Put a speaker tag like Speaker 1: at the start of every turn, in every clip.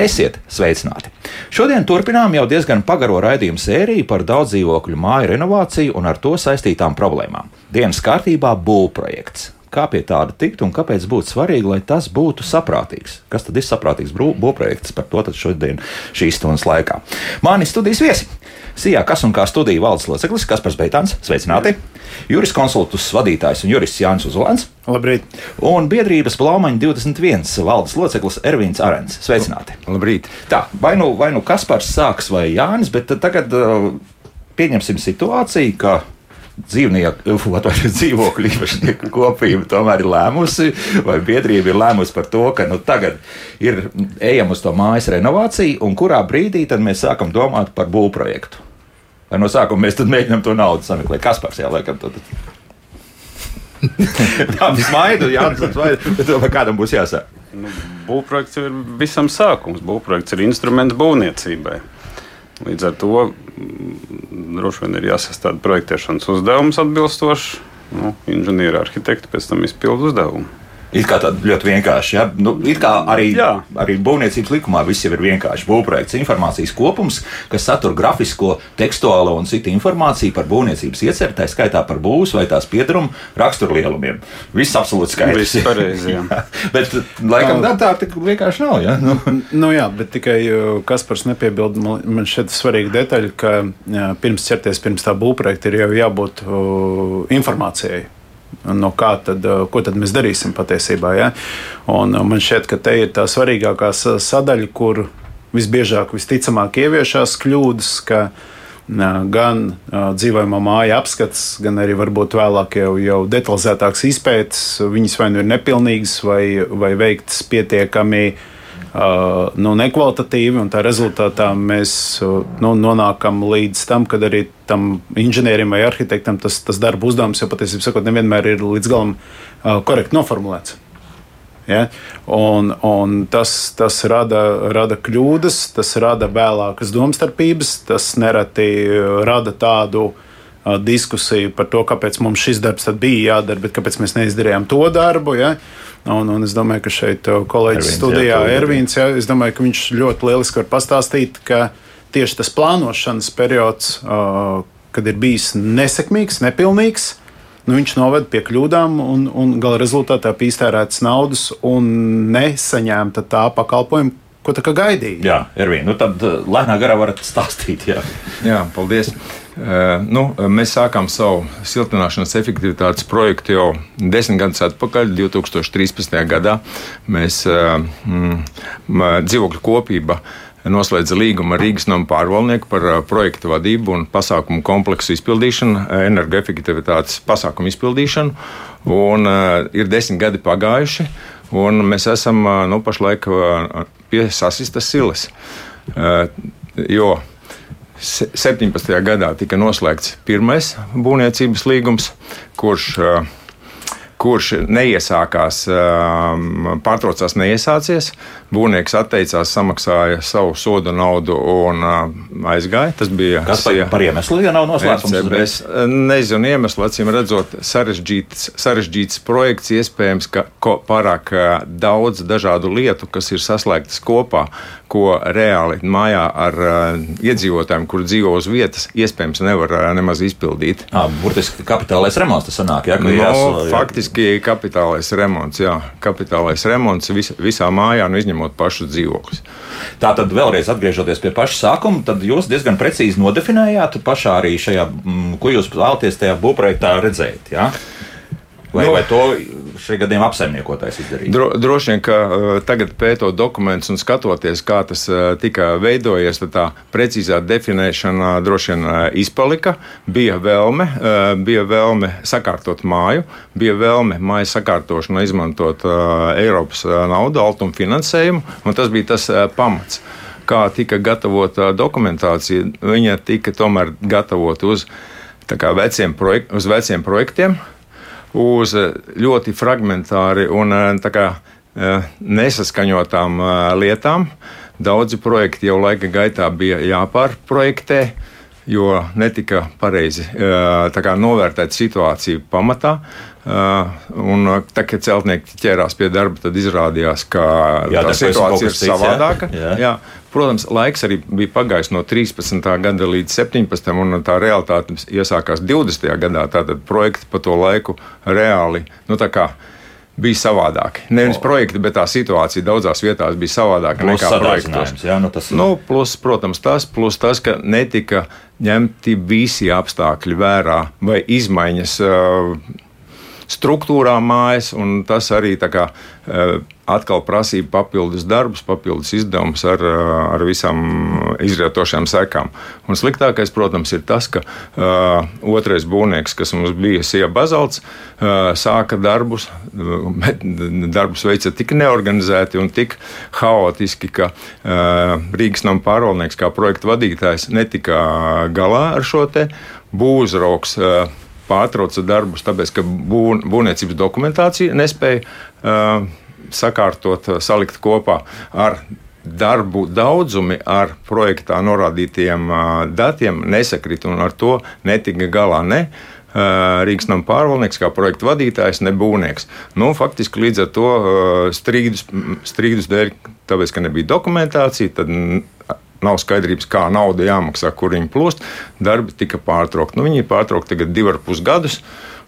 Speaker 1: Esiet sveicināti! Šodien turpinām jau diezgan pagaro raidījumu sēriju par daudz dzīvokļu māju renovāciju un ar to saistītām problēmām. Dienas kārtībā būvprojekts. Kā pie tāda tikt un kāpēc būtu svarīgi, lai tas būtu saprātīgs? Kas tad ir saprātīgs būvprojekts? Par to šodien šīs stundas laikā. Mani studijas viesi. Sijā, kas un kā studiju valdes loceklis Kaspars Beitāns, sveicināti! Juris konsultus vadītājs un jurists Jānis Uzolēns.
Speaker 2: Labrīt!
Speaker 1: Un biedrības Blaumaņa 21 valdes loceklis Ervīns Arens. Sveicināti!
Speaker 2: Labrīt!
Speaker 1: Tā, vai nu, vai nu Kaspars sāks vai Jānis, bet tagad uh, pieņemsim situāciju, ka dzīvnieku, vai dzīvokļu īpašnieku kopība tomēr ir lēmusi, vai biedrība ir lēmusi par to, ka nu, tagad ir ejam uz to mājas renovāciju, un kurā brīdī tad mēs sākam domāt par būvprojektu. Vai no sākuma mēs mēģinām to naudu sameklēt? Kas par sevi liekam? Tad... Tā ir smaidu, jā, tas ir kādam būs jāsaka.
Speaker 3: Nu, būvprojekts ir visam sākums. Būvprojekts ir instruments būvniecībai. Līdz ar to mm, droši vien ir jāsastāda projektēšanas uzdevums atbilstoši. Nu, inženieri, arhitekti pēc tam izpildu uzdevumu.
Speaker 1: It kā tāda ļoti vienkārši. Ja? Nu, it kā arī, Jā. arī būvniecības likumā viss jau ir vienkārši. Būvprojekts informācijas kopums, kas satur grafisko, tekstuālo un citu informāciju par būvniecības ieceru, tā skaitā par būvs vai tās piedarumu raksturlielumiem. Viss absolūti skaidrs.
Speaker 3: Viss pareizi.
Speaker 1: bet, laikam, tā, tā tik vienkārši nav. Ja? Nu.
Speaker 2: nu, jā, bet tikai Kaspars nepiebilda. Man šeit svarīga detaļa, ka jā, pirms ķerties pirms tā būvprojekta ir jau jābūt uh, informācijai no kā tad, eh, ko tad mēs darīsim patiesībā. Ja? Un eh, man šķiet, ka te ir tā svarīgākā sadaļa, kur visbiežāk, visticamāk, ieviešās kļūdas, ka gan dzīvojamā māja apskats, gan arī varbūt vēlāk jau, jau detalizētāks izpētes, viņas vai nu ir nepilnīgas, vai, vai veiktas pietiekami uh, Uh, nu, nekvalitatīvi, un tā rezultātā mēs uh, nu, nonākam līdz tam, kad arī tam inženierim vai arhitektam tas, tas darba uzdevums jau patiesībā nevienmēr ir līdz galam uh, korekti noformulēts. Ja? Un, un tas, tas rada, rada kļūdas, tas rada vēlākas domstarpības, tas nereti rada tādu diskusiju par to, kāpēc mums šis darbs bija jādara, bet kāpēc mēs neizdarījām to darbu. Ja? Un, un es domāju, ka šeit uh, kolēģis Ervins, studijā jā, Ervīns, jā, es domāju, ka viņš ļoti lieliski var pastāstīt, ka tieši tas plānošanas periods, uh, kad ir bijis nesekmīgs, nepilnīgs, nu, viņš noved pie kļūdām un, un gala rezultātā pīstērētas naudas un nesaņēmta tā pakalpojuma, ko tā kā gaidīja.
Speaker 1: Jā, Ervīna, nu tad uh, lēnā garā varat stāstīt. Jā,
Speaker 4: jā paldies. Uh, nu, mēs sākām savu siltināšanas efektivitātes projektu jau desmit gadus atpakaļ, 2013. gadā. Mēs uh, mm, dzīvokļu kopība noslēdza līgumu ar Rīgas nama pārvaldnieku par uh, projektu vadību un pasākumu kompleksu izpildīšanu, energoefektivitātes pasākumu izpildīšanu. Un, uh, ir desmit gadi pagājuši, un mēs esam uh, nu, pašlaik pie sasistas silas. Uh, jo 17. gadā tika noslēgts pirmais būvniecības līgums, kurš uh, kurš neiesākās, um, pārtraucās neiesācies. Būvnieks atteicās, samaksāja savu sodu naudu un uh, aizgāja. Tas bija
Speaker 1: kas par, par iemeslu, ja nav noslēgts.
Speaker 4: Es nezinu iemeslu, acīm redzot, sarežģīts, sarežģīts projekts, iespējams, ka pārāk uh, daudz dažādu lietu, kas ir saslēgtas kopā, ko reāli mājā ar uh, iedzīvotājiem, kur dzīvo uz vietas, iespējams nevar nemaz izpildīt.
Speaker 1: À, burtiski kapitālais remonts tas sanāk, ja?
Speaker 4: No, nu, jāslo, jā. Faktiski Faktiski kapitālais remonts, jā, kapitālais remonts vis, visā mājā, nu, izņemot pašu dzīvokļus.
Speaker 1: Tā tad vēlreiz atgriežoties pie paša sākuma, tad jūs diezgan precīzi nodefinējāt pašā arī šajā, mm, ko jūs vēlaties tajā būvprojektā redzēt. Ja? Vai, no, vai to šī gadījumā apsaimniekotājs izdarīja?
Speaker 4: Dro, droši vien, ka uh, tagad pētot dokumentus un skatoties, kā tas uh, tika veidojies, tad tā precīzā definēšana droši vien uh, izpalika. Bija vēlme, bija vēlme sakārtot māju, bija vēlme mājas sakārtošanu izmantot Eiropas naudu, altumu finansējumu, un tas bija tas pamats. Kā tika gatavota dokumentācija, viņa tika tomēr gatavota uz, veciem, projek uz veciem projektiem uz eh, ļoti fragmentāri un eh, kā, eh, nesaskaņotām lietām. Daudzi projekti jau laika gaitā bija jāpārprojektē, jo netika pareizi novērtēta situācija pamatā. Un, tā, kad celtnieki ķērās pie darba, tad izrādījās, ka jā, tā situācija ir savādāka. Jā. Jā. Protams, laiks arī bija pagājis no 13. gada līdz 17. un tā realitāte iesākās 20. gadā. Tātad projekti pa to laiku reāli. Nu, bija savādāki. Nevis oh. projekti, bet tā situācija daudzās vietās bija savādāka plus nekā projektos.
Speaker 1: Jā, nu tas.
Speaker 4: Nu, plus, protams, tas, plus tas, ka netika ņemti visi apstākļi vērā vai izmaiņas. Uh, struktūrā mājas, un tas arī kā, eh, atkal prasīja papildus darbus, papildus izdevumus ar, ar visām izrietošām sekām. Un sliktākais, protams, ir tas, ka uh, otrais būvnieks, kas mums bija Sija Bazalts, uh, sāka darbus, bet darbus veica tik neorganizēti un tik haotiski, ka uh, Rīgas nama pārvaldnieks kā projekta vadītājs netika galā ar šo te būvzrauks. Uh, pārtrauca darbus, tāpēc ka būv, būvniecības dokumentācija nespēja uh, sakārtot, salikt kopā ar darbu daudzumi ar projektā norādītiem uh, datiem nesakrita un ar to netika galā. Ne? Uh, Rīgas nama pārvaldnieks, kā projekta vadītājs, nebūvnieks. Nu, faktiski līdz ar to strīdus, strīdus dēļ, tāpēc, ka nebija dokumentācija, tad nav skaidrības, kā nauda jāmaksā, kur viņi plūst. Darbi tika pārtraukti. Nu, viņi ir pārtraukti tagad divus ar pus gadus,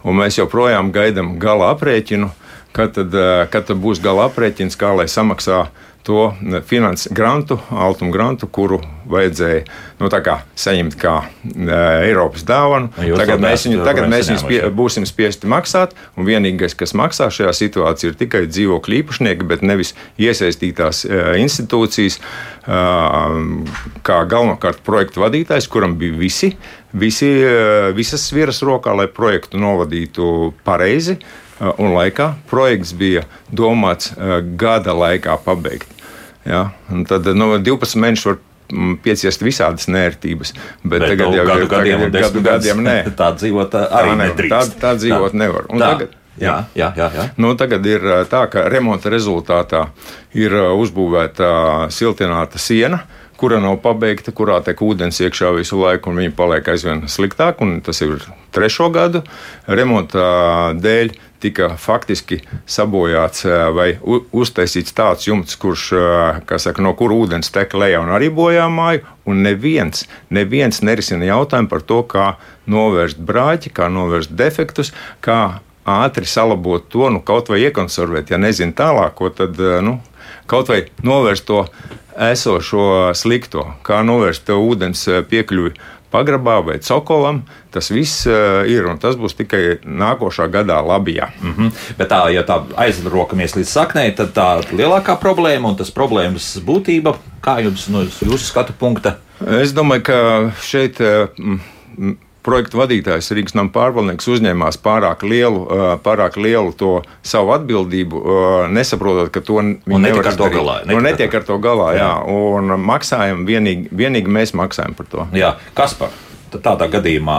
Speaker 4: un mēs joprojām gaidām gala aprēķinu. Kad tad, eh, kad tad būs gala aprēķins, kā lai samaksā to finanses grantu, altumu grantu, kuru vajadzēja nu, kā, saņemt kā uh, Eiropas dāvanu. Jūs tagad mēs, viņu, tagad mēs viņus pie, būsim spiesti maksāt, un vienīgais, kas maksā šajā situācijā, ir tikai dzīvokļu īpašnieki, bet nevis iesaistītās uh, institūcijas, uh, kā galvenokārt projektu vadītājs, kuram bija visi, visi, uh, visas sviras rokā, lai projektu novadītu pareizi. Un laikā projekts bija domāts gada laikā pabeigt. Ja? Un tad nu, 12 mēneši var mm, pieciest visādas nērtības. Bet, bet tagad jau
Speaker 1: gadu, gadiem, tagad, gadu gadiem nē. Tā dzīvot arī tā, nedrīkst.
Speaker 4: Tā, tā dzīvot tā. nevar. Un
Speaker 1: tā. tagad, Jā, jā, jā, jā.
Speaker 4: Nu, tagad ir tā, ka remonta rezultātā ir uzbūvēta siltināta siena, kura nav pabeigta, kurā tek ūdens iekšā visu laiku, un viņa paliek aizvien sliktāk. Tas ir trešo gadu remonta dēļ tika faktiski sabojāts vai uztaisīts tāds jumts, kurš, saka, no kura ūdens tek lejā un arī bojā māju. Un neviens, neviens nerisina jautājumu par to, kā novērst brāķi, kā novērst defektus, kā ātri salabot to, nu, kaut vai iekonservēt, ja nezinu tālāko, tad nu, kaut vai novērst to esošo slikto, kā novērst ūdens piekļuvi pagrabā vai cokolam. Tas viss uh, ir un tas būs tikai nākošā gadā labijā.
Speaker 1: Mm -hmm. Bet tā, ja tā aizrokamies līdz saknei, tad tā lielākā problēma un tas problēmas būtība, kā jums no jūsu skatu punkta?
Speaker 4: Es domāju, ka šeit. Uh, projektu vadītājs Rīgas nama pārvaldnieks uzņēmās pārāk lielu, pārāk lielu to savu atbildību, nesaprotot, ka to
Speaker 1: viņi netiek ar to galā.
Speaker 4: Netiek, nu, netiek ar to galā, jā. jā. Un maksājam vienīgi, vienīgi mēs maksājam par to.
Speaker 1: Jā, kas par? Tādā gadījumā,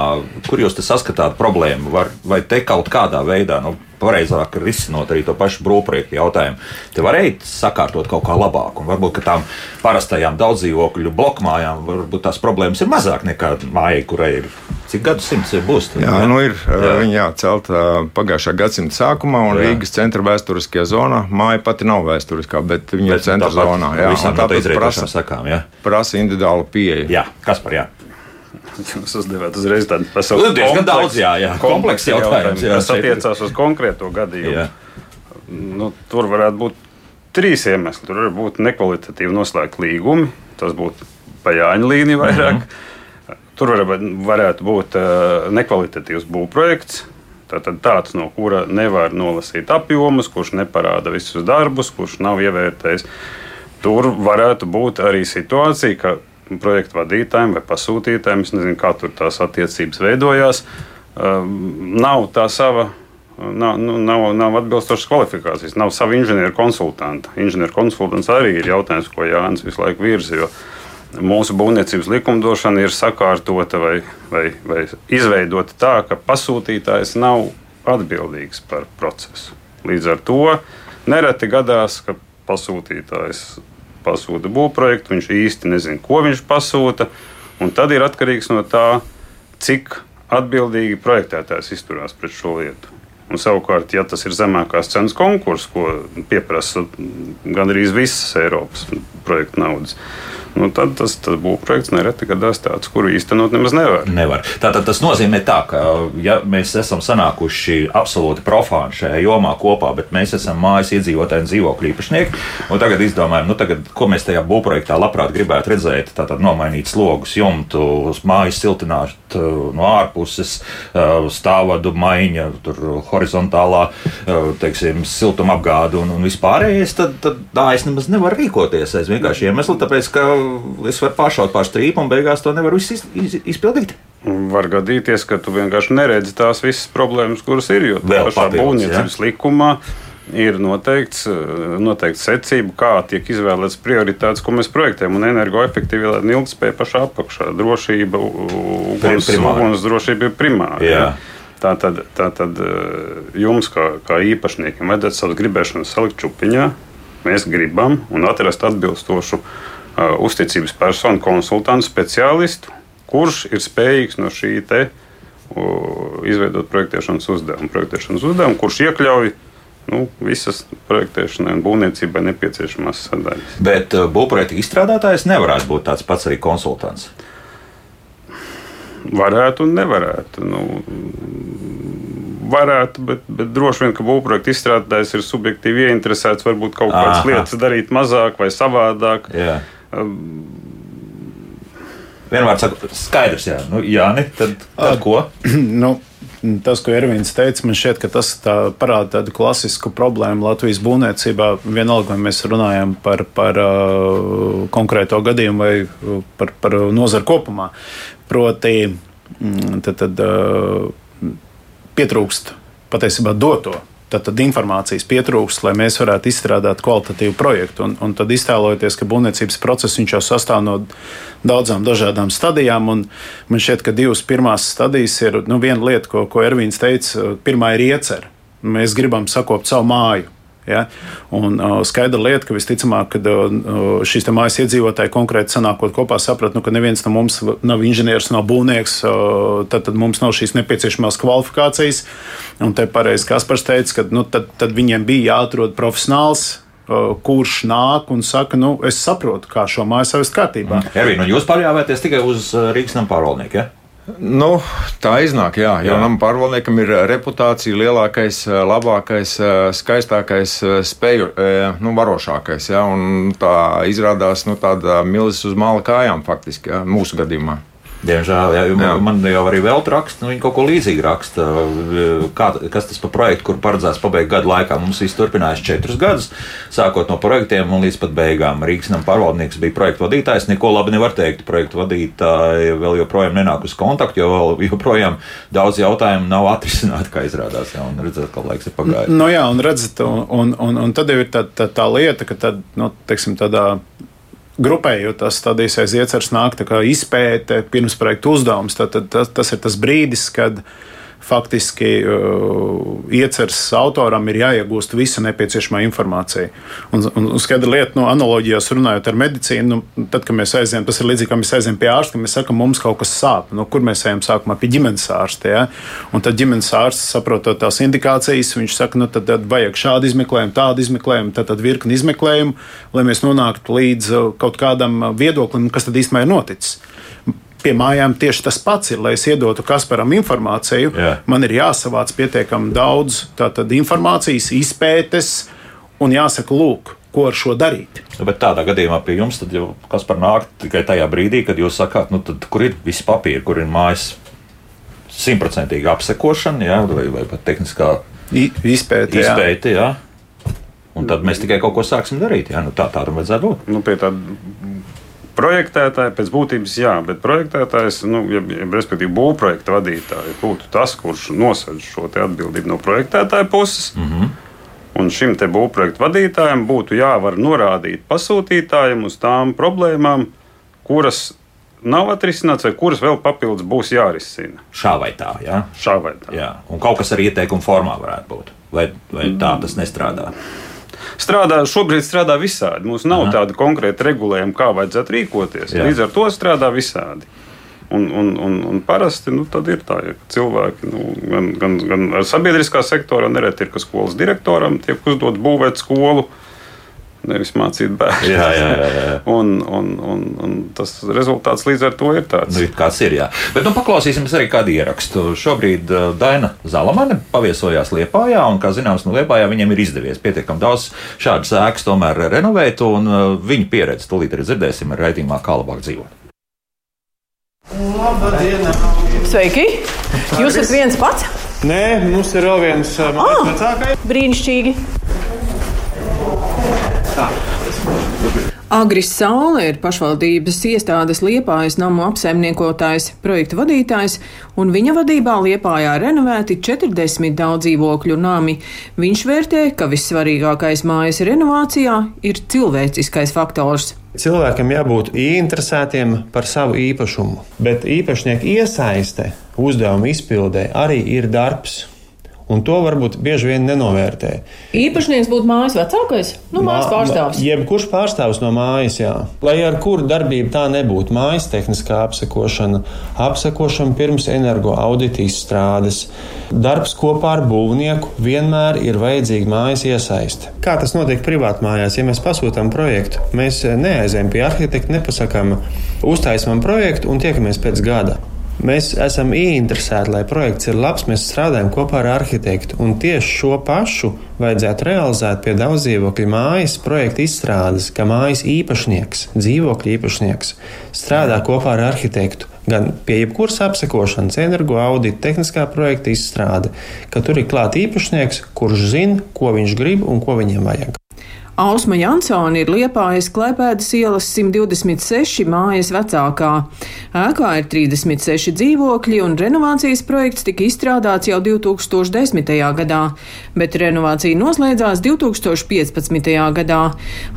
Speaker 1: kur jūs saskatāt problēmu, var, vai te kaut kādā veidā, nu, pareizāk risinot arī to pašu brūvprojektu jautājumu. Te varēja sakārtot kaut kā labāk, un varbūt tām parastajām daudzdzīvokļu blokmājām varbūt tās problēmas ir mazāk nekā mājai, kurai ir cik gadsimts būs.
Speaker 4: Tad, jā, nu ir jā. viņa jācelta pagājušā gadsimta sākumā, un jā. Rīgas centra vēsturiskajā zonā māja pati nav vēsturiskā, bet viņa bet ir centra zonā. Jā,
Speaker 1: tā prasa, sakām, jā.
Speaker 4: prasa individuālu pieeju.
Speaker 1: Jā, kas par jā?
Speaker 3: Jūs uzdevāt uzreiz tādu pasauli.
Speaker 1: Nu, diezgan daudz, jā, jā.
Speaker 3: komplekss jautājums, jā, kas attiecās uz konkrēto gadījumu. Jā. Nu, tur varētu būt trīs iemesli. Tur var būt nekvalitatīvi noslēgti līgumi, tas būtu pa Jāņa līniju vairāk. Mm -hmm. Tur var, varētu būt uh, nekvalitatīvs būvprojekts. Tātad tāds, no kura nevar nolasīt apjomus, kurš neparāda visus darbus, kurš nav ievērtējis. Tur varētu būt arī situācija, ka projektu vadītājiem vai pasūtītājiem. Es nezinu, kā tur tās attiecības veidojās. Nav tā sava. Nav, nu, nav, nav atbilstošas kvalifikācijas, nav sava inženieru konsultanta. Inženieru konsultants arī ir jautājums, ko Jānis visu laiku virza. Mūsu būvniecības likumdošana ir sakārtota vai, vai, vai izveidota tā, ka pasūtītājs nav atbildīgs par procesu. Līdz ar to nereti gadās, ka pasūtītājs pasūta būvprojektu, viņš īsti nezina, ko viņš pasūta. Tad ir atkarīgs no tā, cik atbildīgi projektētājs izturās pret šo lietu. Un savukārt, ja tas ir zemākās cenas konkurss, ko pieprasa gandrīz visas Eiropas projekta naudas, nu, tad tas, tas būvprojekts nereti gadās tāds, kuru īstenot nemaz nevar.
Speaker 1: nevar. Tātad tas nozīmē, tā, ka ja mēs esam sanākuši absolūti profāni šajā jomā kopā, bet mēs esam mājas iedzīvotāji un dzīvokļu īpašnieki, un tagad izdomājam, nu, tagad, ko mēs tajā būvprojektā labprāt gribētu redzēt, tātad nomainīt slogus, jumtu, mājas siltināt uh, no ārpuses, uh, stāvadu maiņa, tur horizontālā, uh, teiksim, siltuma apgāde un, un vispārējais, tad, tad tā es nemaz nevaru rīkoties aiz vienkārši iemeslu, tāpēc, ka es varu pāršaut pār strīpu un beigās to nevaru iz, iz, izpildīt.
Speaker 3: Var gadīties, ka tu vienkārši neredzi tās visas problēmas, kuras ir. Jo
Speaker 1: Vēl
Speaker 3: pašā būvniecības likumā ir noteikts, eh, noteikts secība, kā tiek izvēlēts prioritātes, ko mēs projektējam. Un energoefektivitāte un ilgspēja pašā apakšā. Drošība, uguns, uguns drošība ir primāra.
Speaker 1: Jā.
Speaker 3: Tā tad, tā tad eh, jums, kā, kā īpašniekiem, vajadzētu savas gribēšanas salikt čupiņā. Mēs gribam un atrast atbilstošu uh, uzticības personu, konsultantu, speciālistu, kurš ir spējīgs no šī te uh, izveidot projektēšanas uzdevumu. Projektēšanas uzdevumu, kurš iekļauj nu, visas projektēšanai un būvniecībai nepieciešamās sadaļas.
Speaker 1: Bet uh, būvprojekta izstrādātājs nevarētu būt tāds pats arī konsultants.
Speaker 3: Varētu un nevarētu. Nu, varētu, bet, bet droši vien, ka būvprojekta izstrādātājs ir subjektīvi ieinteresēts varbūt kaut kādas
Speaker 1: Aha.
Speaker 3: lietas darīt mazāk vai savādāk.
Speaker 1: Jā. Vienmēr saku, skaidrs, jā, nu, Jāni, tad, tad ko?
Speaker 2: nu, tas, ko Ervīns teica, man šķiet, ka tas tā parāda tādu klasisku problēmu Latvijas būvniecībā. Vienalga, vai mēs runājam par, par uh, konkrēto gadījumu vai uh, par, par nozaru kopumā. Proti, mm, tad, tad uh, pietrūkst patiesībā doto. Tad, informācijas pietrūkst, lai mēs varētu izstrādāt kvalitatīvu projektu. Un, un tad iztēloties, ka būvniecības process jau sastāv no daudzām dažādām stadijām. Man šķiet, ka divas pirmās stadijas ir nu, viena lieta, ko, ko Ervīns teica. Pirmā ir iecerē. Mēs gribam sakopt savu māju. Ja? Un, uh, skaidra lieta, ka visticamāk, ka uh, šīs mājas iedzīvotāji konkrēti sanākot kopā, saprata, nu, ka neviens no mums nav inženieris, nav būvnieks, uh, tad, tad mums nav šīs nepieciešamās kvalifikācijas. Un te pareizi Kaspars teica, ka nu, tad, tad viņiem bija jāatrod profesionāls. uh, Kurš nāk un saka, nu, es saprotu, kā šo māju savest kārtībā.
Speaker 1: Ervīna, nu jūs paļāvāties tikai uz uh, Rīgas nama pārvaldnieku. Ja?
Speaker 4: Nu, tā iznāk, jā.
Speaker 1: Jā.
Speaker 4: Jo nam pārvaldniekam ir reputācija lielākais, labākais, skaistākais, spēju, nu, varošākais. Jā, un tā izrādās nu, tāda milzis uz māla kājām faktiski, jā, mūsu gadījumā.
Speaker 1: Diemžēl, jā,
Speaker 4: Jā.
Speaker 1: man, jau arī vēl raksta, nu, viņi kaut ko līdzīgu raksta. Kā, kas tas par projektu, kur paredzēts pabeigt gadu laikā? Mums viss turpinājās četrus gadus, sākot no projektiem un līdz pat beigām. Rīgas nama pārvaldnieks bija projektu vadītājs. Neko labi nevar teikt. Projektu vadītāji vēl joprojām nenāk uz kontaktu, jo vēl joprojām daudz jautājumu nav atrisināti, kā izrādās. Jā, un redzēt, ka laiks ir pagājis.
Speaker 2: Nu, jā, un redzat, un, un, un, un tad jau ir tā, tā, tā lieta, ka tad, nu, teiksim, tādā grupējotās stadijas aiz ieceras nāk izpēte, pirms projekta uzdevums. Tad, tad, tas, tas ir tas brīdis, kad faktiski uh, ieceras autoram ir jāiegūst visa nepieciešamā informācija. Un, un, un skaidra lieta, nu, analoģijās runājot ar medicīnu, nu, tad, kad mēs aizējām, tas ir līdzīgi, kā mēs aizējām pie ārsta, kad mēs sakām, mums kaut kas sāp. Nu, kur mēs ejam sākumā pie ģimenes ārsta? Ja? Un tad ģimenes ārsts saprotot tās indikācijas, viņš saka, nu, tad, tad vajag šādu izmeklējumu, tādu izmeklējumu, tad, tad virkni izmeklējumu, lai mēs nonāktu līdz uh, kaut kādam uh, viedoklim, kas tad īstenībā ir noticis. Pie mājām tieši tas pats ir. Lai es iedotu Kasparam informāciju,
Speaker 1: Jā.
Speaker 2: man ir jāsavāc pietiekami daudz tātad, informācijas, izpētes, un jāsaka, lūk, ko ar šo darīt.
Speaker 1: Nu, bet tādā gadījumā pie jums tad jau kas par nāk tikai tajā brīdī, kad jūs sakāt, nu, tad, kur ir visi papīri, kur ir mājas simtprocentīga apsekošana, jā, vai, vai pat tehniskā
Speaker 2: I, izpēte, jā.
Speaker 1: izpēte. Jā. Un tad mēs tikai kaut ko sāksim darīt. Jā, nu, tā tādam vajadzētu būt.
Speaker 3: Nu, pie tāda projektētāja pēc būtības, jā, bet projektētājs, nu, ja, ja, respektīvi, būvprojekta vadītājs būtu tas, kurš nosauc šo atbildību no projektētāja puses. Mm -hmm. Un šim te būvprojekta vadītājam būtu jāvar norādīt pasūtītājiem uz tām problēmām, kuras nav atrisināts, vai kuras vēl papildus būs jārisina.
Speaker 1: Šā vai tā. Jā.
Speaker 3: Šā vai tā.
Speaker 1: Jā. Un kaut kas arī ieteikuma formā varētu būt. Vai, vai tā tas nestrādā?
Speaker 3: Strādā, šobrīd strādā visādi. Mums nav Aha. tāda konkrēta regulējuma, kā vajadzētu rīkoties.
Speaker 1: Jā.
Speaker 3: Līdz ar to strādā visādi. Un, un, un, un parasti nu, ir tā, ja cilvēki nu, gan, gan, gan sabiedriskā sektora, nereti ir, ka skolas direktoram tiek uzdot būvēt skolu nevis mācīt bērnu.
Speaker 1: Jā, jā, jā. jā.
Speaker 3: un, un, un, un tas rezultāts līdz ar to ir tāds.
Speaker 1: Nu, kāds ir, jā. Bet nu, paklausīsimies arī kādu ierakstu. Šobrīd uh, Daina Zalamane paviesojās Liepājā, un, kā zināms, no Liepājā viņiem ir izdevies pietiekami daudz šādas ēkas tomēr renovēt, un uh, viņa pieredzi tūlīt arī dzirdēsim ar raidījumā, kā labāk dzīvot.
Speaker 5: Labdien! Sveiki! Jūs esat viens pats?
Speaker 2: Nē, mums ir vēl viens uh,
Speaker 5: Ah!
Speaker 2: vecākais.
Speaker 5: Brīnišķīgi! Agris Saule ir pašvaldības iestādes Liepājas namu apsaimniekotājs, projekta vadītājs, un viņa vadībā Liepājā renovēti 40 daudz dzīvokļu nami. Viņš vērtē, ka vissvarīgākais mājas renovācijā ir cilvēciskais faktors.
Speaker 6: Cilvēkam jābūt ieinteresētiem par savu īpašumu, bet īpašnieku iesaiste uzdevuma izpildē arī ir darbs. Un to varbūt bieži vien nenovērtē.
Speaker 5: Īpašnieks būtu mājas vecākais, nu, mājas pārstāvs.
Speaker 6: Jebkurš pārstāvs no mājas, jā. Lai ar kuru darbību tā nebūtu, mājas tehniskā apsekošana, apsekošana pirms energo audita izstrādes, darbs kopā ar būvnieku vienmēr ir vajadzīga mājas iesaiste. Kā tas notiek privātā mājās? Ja mēs pasūtām projektu, mēs neaizējām pie arhitekta, nepasakām, uztaisām projektu un tiekamies pēc gada. Mēs esam ieinteresēti, lai projekts ir labs. Mēs strādājam kopā ar arhitektu. Un tieši šo pašu vajadzētu realizēt pie daudz dzīvokļu mājas projekta izstrādes, ka mājas īpašnieks, dzīvokļu īpašnieks, strādā kopā ar arhitektu. Gan pie jebkuras apsekošanas, energo audita, tehniskā projekta izstrāde, ka tur ir klāts īpašnieks, kurš zina, ko viņš grib un ko viņam vajag.
Speaker 5: Ausma Jansone ir Liepājas Klēpēdas ielas 126 mājas vecākā. Ēkā ir 36 dzīvokļi, un renovācijas projekts tika izstrādāts jau 2010. gadā, bet renovācija noslēdzās 2015. gadā.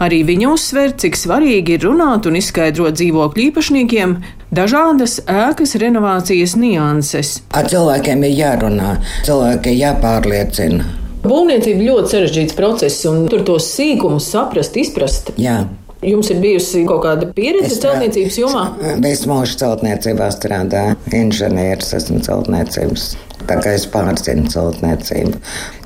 Speaker 5: Arī viņa uzsver, cik svarīgi ir runāt un izskaidrot dzīvokļu īpašniekiem dažādas ēkas renovācijas nianses.
Speaker 7: Ar cilvēkiem ir jārunā, cilvēki jāpārliecina.
Speaker 5: Būvniecība ļoti sarežģīts process, un tur tos sīkumus saprast, izprast.
Speaker 7: Jā.
Speaker 5: Jums ir bijusi kaut kāda pieredze celtniecības jomā?
Speaker 7: Visu mūžu celtniecībā strādāju. Inženieris esmu celtniecības. Tā kā es pārzinu celtniecību.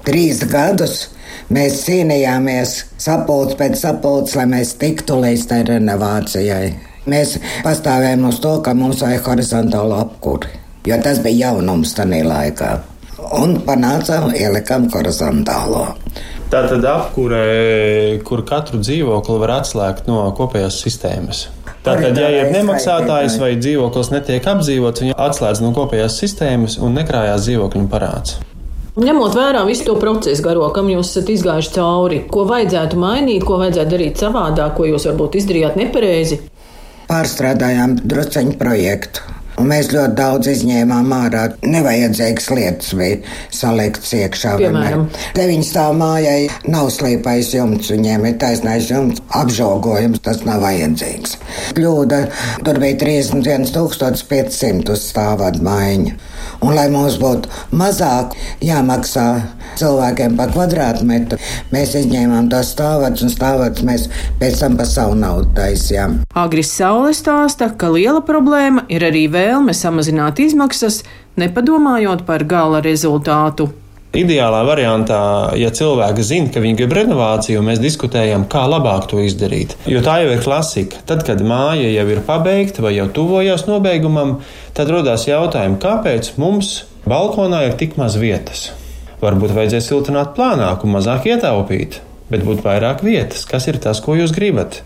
Speaker 7: Trīs gadus mēs cīnījāmies sapulcs pēc sapulcs, lai mēs tiktu līdz tai renovācijai. Mēs pastāvējām uz to, ka mums vajag horizontālu apkuri, jo tas bija jaunums tajā laikā. Un panācām, ielikām horizontālo.
Speaker 6: Tā tad apkūre, kur katru dzīvokli var atslēgt no kopējās sistēmas. Tātad, ja ir nemaksātājs vai dzīvoklis netiek apdzīvots, viņi atslēdz no kopējās sistēmas un nekrājās dzīvokļu parāds.
Speaker 5: Ņemot vērā visu to procesu garo, kam jūs esat izgājuši cauri, ko vajadzētu mainīt, ko vajadzētu darīt savādāk, ko jūs varbūt izdarījāt nepareizi.
Speaker 7: Pārstrādājām drusceņu projektu. Un mēs ļoti daudz izņēmām ārā. Nevajadzīgas lietas bija saliktas iekšā. Deviņu stāvu mājai nav slīpais jumts, viņiem ir taisnais jumts, apžogojums, tas nav vajadzīgs. Kļūda, tur bija 31,500 uz stāvādu maiņu. Un, lai mums būtu mazāk jāmaksā cilvēkiem par kvadrātmetru, mēs izņēmām tos stāvādus un stāvādus mēs pēc tam pa savu naudu taisījām.
Speaker 5: Agris Saule stāsta, ka liela problēma ir arī vēlme samazināt izmaksas, nepadomājot par gala rezultātu.
Speaker 6: Ideālā variantā, ja cilvēki zina, ka viņi grib renovāciju, mēs diskutējam, kā labāk to izdarīt. Jo tā jau ir klasika. Tad, kad māja jau ir pabeigta vai jau tuvojas nobeigumam, tad rodas jautājums, kāpēc mums balkonā ir tik maz vietas. Varbūt vajadzēs siltināt plānāk un mazāk ietaupīt, bet būtu vairāk vietas. Kas ir tas, ko jūs gribat?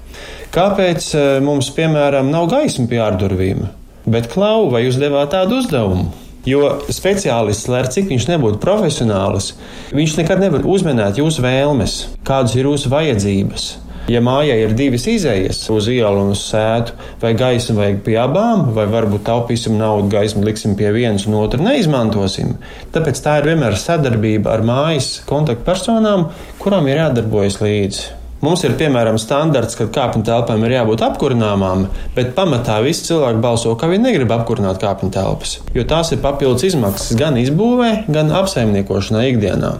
Speaker 6: Kāpēc eh, mums, piemēram, nav gaisma pie ārdurvīm? Bet klau, vai jūs devāt tādu uzdevumu? Jo speciālists, lai cik viņš nebūtu profesionāls, viņš nekad nevar uzminēt jūsu vēlmes, kādas ir jūsu vajadzības. Ja mājai ir divas izējas uz ielu un uz sētu, vai gaismu vajag pie abām, vai varbūt taupīsim naudu, gaismu liksim pie vienas un otru neizmantosim, tāpēc tā ir vienmēr sadarbība ar mājas kontaktpersonām, kurām ir jādarbojas līdzi. Mums ir piemēram standarts, ka kāpņu telpām ir jābūt apkurināmām, bet pamatā visi cilvēki balso, ka viņi negrib apkurināt kāpņu telpas, jo tās ir papildus izmaksas gan izbūvē, gan apsaimniekošanā ikdienā.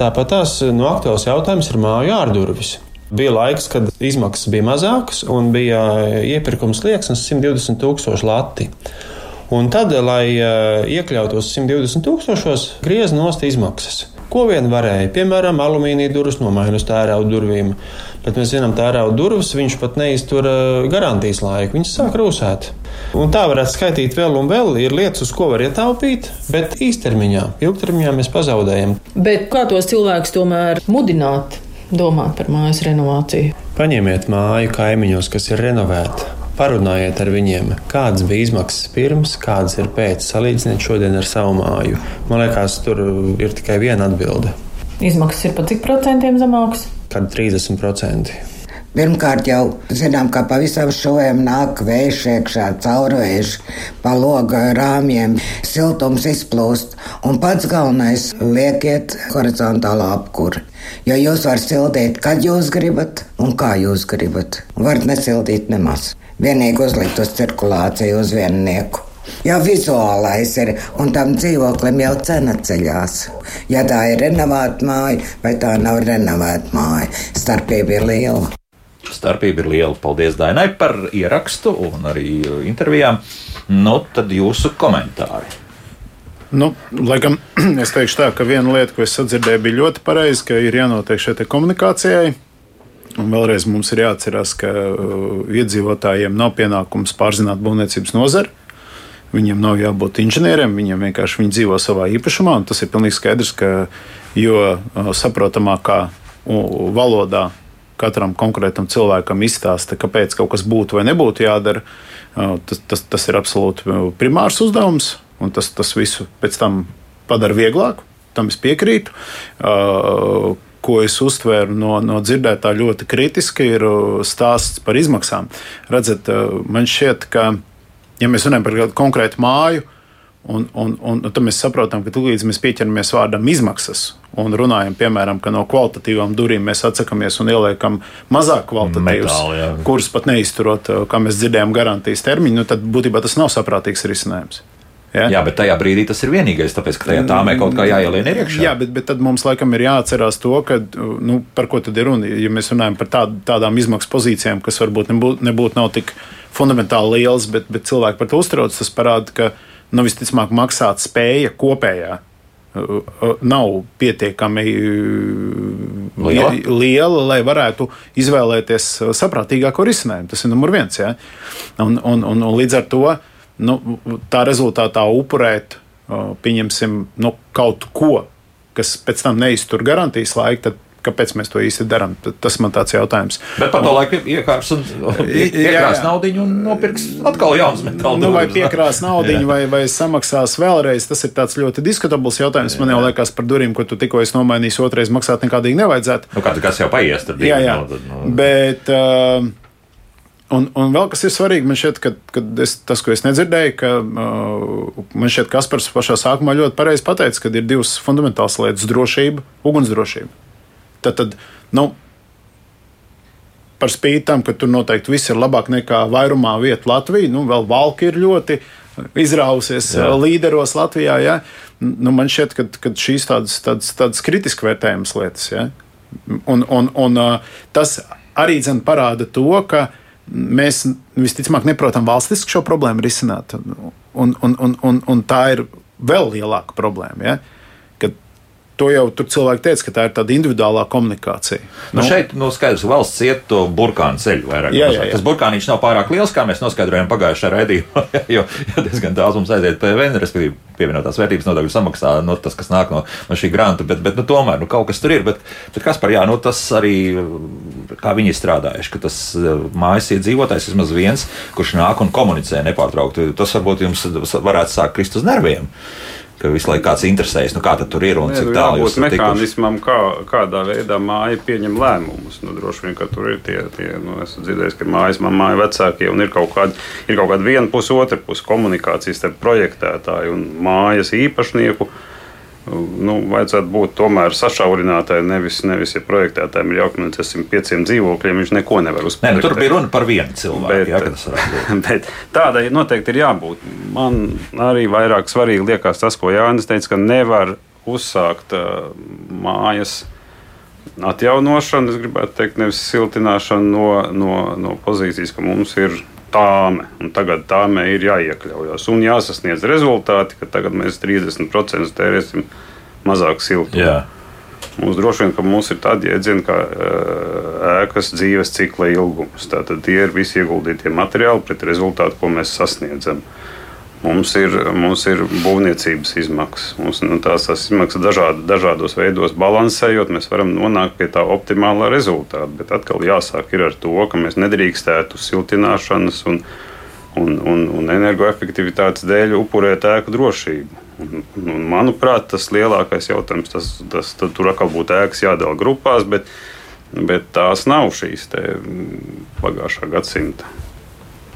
Speaker 6: Tāpat tās no aktuāls jautājums ir māju ārdurvis. Bija laiks, kad izmaksas bija mazākas un bija iepirkums liekas 120 tūkstoši lati. Un tad, lai iekļautos 120 tūkstošos, griez nost izmaksas. Ko vien varēja, piemēram, alumīnija durvis nomainīt uz tērauda durvīm. Bet mēs zinām, ka tērauda durvis viņš pat neiztur garantijas laiku, viņas sāk rūsēt. Un tā varētu skaitīt vēl un vēl. Ir lietas, uz ko var ietaupīt, bet īstermiņā, ilgtermiņā mēs pazaudējam.
Speaker 5: Bet kā tos cilvēkus tomēr mudināt? Domāt par mājas renovāciju.
Speaker 6: Paņemiet māju kaimiņos, kas ir renovēta. Parunājiet ar viņiem, kādas bija izmaksas pirms, kādas ir pēc, salīdziniet šodien ar savu māju. Man liekas, tur ir tikai viena atbilde.
Speaker 5: Izmaksas ir pa cik procentiem zemākas?
Speaker 6: Kad 30%.
Speaker 7: Pirmkārt, jau zinām, ka pavisam šoviem nāk vējš iekšā, caurvējš, pa loga rāmjiem, siltums izplūst. Un pats galvenais - liekiet horizontālā apkūra. Jo jūs varat sildīt, kad jūs gribat un kā jūs gribat. Varat nesildīt nemaz vienīgi uzlikt uz cirkulāciju uz viennieku. Jau vizuālais ir, un tam dzīvoklim jau cena ceļās. Ja tā ir renovēta māja vai tā nav renovēta māja, starpība ir liela.
Speaker 1: Starpība ir liela. Paldies Dainai par ierakstu un arī intervijām. Nu, tad jūsu komentāri.
Speaker 2: Nu, laikam, es teikšu tā, ka viena lieta, ko es sadzirdēju, bija ļoti pareiza, ka ir jānotiek šai komunikācijai. Un vēlreiz mums ir jāatcerās, ka uh, iedzīvotājiem nav pienākums pārzināt būvniecības nozari. Viņiem nav jābūt inženieriem, viņiem vienkārši viņi dzīvo savā īpašumā. Tas ir pilnīgi skaidrs, ka jo uh, saprotamākā valodā katram konkrētam cilvēkam izstāsta, kāpēc kaut kas būtu vai nebūtu jādara, uh, tas, tas, tas ir absolūti primārs uzdevums. Tas, tas visu pēc tam padara vieglāku. Tam es piekrītu. Ko es uztvēru no, no dzirdētā ļoti kritiski, ir uh, stāsts par izmaksām. Redzat, uh, man šķiet, ka, ja mēs runājam par kādu konkrētu māju, un, un, un, un tad mēs saprotam, ka tūlīt mēs pieķeramies vārdam izmaksas. Un runājam, piemēram, ka no kvalitatīvām durvīm mēs atsakāmies un ieliekam mazāk kvalitatīvas, kuras pat neizturot, uh, kā mēs dzirdējām, garantijas termiņu, nu, tad būtībā tas nav saprātīgs risinājums.
Speaker 1: Ja? Jā, bet tajā brīdī tas ir vienīgais, tāpēc, ka tajā tāmē kaut kā jāielien iekšā.
Speaker 2: Jā, bet, bet tad mums laikam ir jāatcerās to, ka, nu, par ko tad ir runa. Ja mēs runājam par tād, tādām izmaksu pozīcijām, kas varbūt nebūtu nebūt nav tik fundamentāli lielas, bet, bet cilvēki par to uztrauc, tas parāda, ka nu, visticamāk maksāt spēja kopējā nav pietiekami liela. liela, lai varētu izvēlēties saprātīgāko risinājumu. Tas ir numur viens. Ja? Un, un, un, un līdz ar to nu, tā rezultātā upurēt, pieņemsim, nu, kaut ko, kas pēc tam neiztur garantijas laiku, tad kāpēc mēs to īsti darām. Tas man tāds jautājums.
Speaker 1: Bet par to laiku iekārs un iekrās naudu un nopirks atkal jaunas metāla.
Speaker 2: Nu, vai piekrās naudu, vai, vai samaksās vēlreiz, tas ir tāds ļoti diskutabls jautājums. Jā. Man jau liekas par durvīm, ko tu tikko esi nomainījis, otrais maksāt nekādīgi nevajadzētu.
Speaker 1: Nu, kāds, kas jau paies, tad
Speaker 2: jā, jā. No, no. Bet, uh, Un, un vēl kas ir svarīgi, man šķiet, ka, ka es, tas, ko es nedzirdēju, ka uh, man šķiet, ka Kaspars pašā sākumā ļoti pareizi pateica, ka ir divas fundamentālas lietas - drošība, ugunsdrošība. Tad, tad nu, par spīti tam, ka tur noteikti viss ir labāk nekā vairumā vietu Latvijā, nu, vēl valka ir ļoti izrausies Jā. līderos Latvijā. Ja? Nu, man šķiet, ka, ka šīs tādas, tādas, tādas kritiski vērtējamas lietas. Ja? Un, un, un uh, tas arī parāda to, ka mēs visticamāk neprotam valstiski šo problēmu risināt. Un, un, un, un, un tā ir vēl lielāka problēma. Ja? To jau tur cilvēki teica, ka tā ir tāda individuālā komunikācija.
Speaker 1: Nu, nu, šeit nu, skaidrs, ka valsts iet to burkānu ceļu vairāk. Jā, jā, jā. Tas burkāniņš nav pārāk liels, kā mēs noskaidrojām pagājušajā raidījumā, jo, jo diezgan daudz mums aiziet PVN, respektīvi pievienotās vērtības nodokļu samaksā no nu, tas, kas nāk no, no šī granta, bet, bet nu, tomēr nu, kaut kas tur ir. Bet, bet kas par jā, nu, tas arī, kā viņi strādājuši, ka tas eh, mājas iedzīvotājs vismaz viens, kurš nāk un komunicē nepārtraukti, tas varbūt jums varētu sākt krist uz nerviem ka visu laiku kāds interesējas, nu, kā tur ir un cik tālu
Speaker 3: jūs esat. Mehānismam, kā, kādā veidā māja pieņem lēmumus. Nu, droši vien, ka tur ir tie, tie nu, esmu dzirdējis, ka mājas mamma ir vecākie un ir kaut kāda, ir kaut kāda viena puse, otra puse komunikācijas starp projektētāju un mājas īpašnieku nu, vajadzētu būt tomēr sašaurinātai. Nevis, nevis ja projektētājiem ir jākomunicē ar pieciem dzīvokļiem, viņš neko nevar uzspēlēt.
Speaker 1: Nē, nu, tur bija runa par vienu cilvēku. Jā,
Speaker 3: tādai noteikti ir jābūt. Man arī vairāk svarīgi liekas tas, ko Jānis teica, ka nevar uzsākt uh, mājas atjaunošanu. Es gribētu teikt, nevis siltināšanu no, no, no pozīcijas, ka mums ir tāme. Un tagad tāmē ir jāiekļaujas un jāsasniedz rezultāti, ka tagad mēs 30% tērēsim mazāk siltumu. Mums droši vien, ka mums ir tāda jēdziena kā ēkas dzīves cikla ilgums. Tātad tie ir visi ieguldītie materiāli pret rezultātu, ko mēs sasniedzam. Mums ir, mums ir būvniecības izmaksas. Mums nu, tās, tās izmaksas dažādi, dažādos veidos balansējot, mēs varam nonākt pie tā optimālā rezultāta. Bet atkal jāsāk ar to, ka mēs nedrīkstētu siltināšanas un, un, un, un energoefektivitātes dēļ upurēt ēku drošību. Un, un, manuprāt, tas lielākais jautājums, tas, tas, tur atkal būtu ēkas jādala grupās, bet, bet tās nav šīs pagājušā gadsimta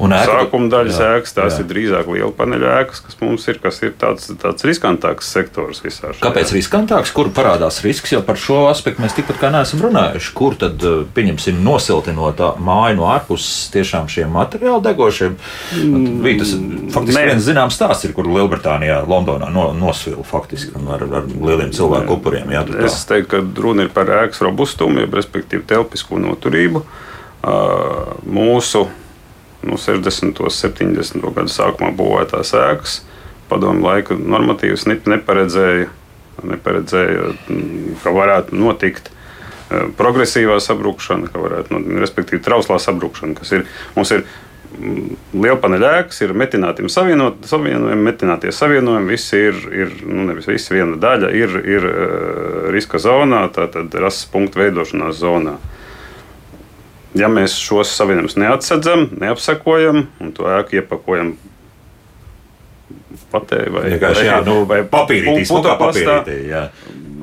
Speaker 3: Un ēka, Sākuma daļas jā, ēkas, tās jā. ir drīzāk liela paneļa ēkas, kas mums ir, kas ir tāds, tāds riskantāks sektors visā šajā.
Speaker 1: Kāpēc riskantāks? Kur parādās risks? Jo par šo aspektu mēs tikpat kā neesam runājuši. Kur tad, eh, pieņemsim, nosiltinot māju no ārpuses tiešām šiem materiāli degošiem? Mm, bija tas faktiski viens zināms stāsts, ir, kur Lielbritānijā, Londonā no, nosvila faktiski ar, ar lieliem cilvēku upuriem. Jā,
Speaker 3: es teiktu, ka runa ir par ēkas robustumu, jeb respektīvi telpisko noturību. Uh, mūsu no 60. un 70. gadu sākumā būvētās ēkas. Padomu laika normatīvas neparedzēja, neparedzēja, ka varētu notikt e, progresīvā sabrukšana, ka varētu notikt, respektīvi trauslā sabrukšana, kas ir mums ir. Lielpaneļa ēkas ir metināti savienot, savienojumi, metinātie savienojumi. Visi ir, ir nu, nevis visi, viena daļa ir, ir uh, riska zonā, tātad rases punktu veidošanās zonā. Ja mēs šos savienojumus neatsedzam, neapsakojam un to ēku iepakojam patē vai,
Speaker 1: vai, jā, nu, vai papīrītī, papīrītī jā.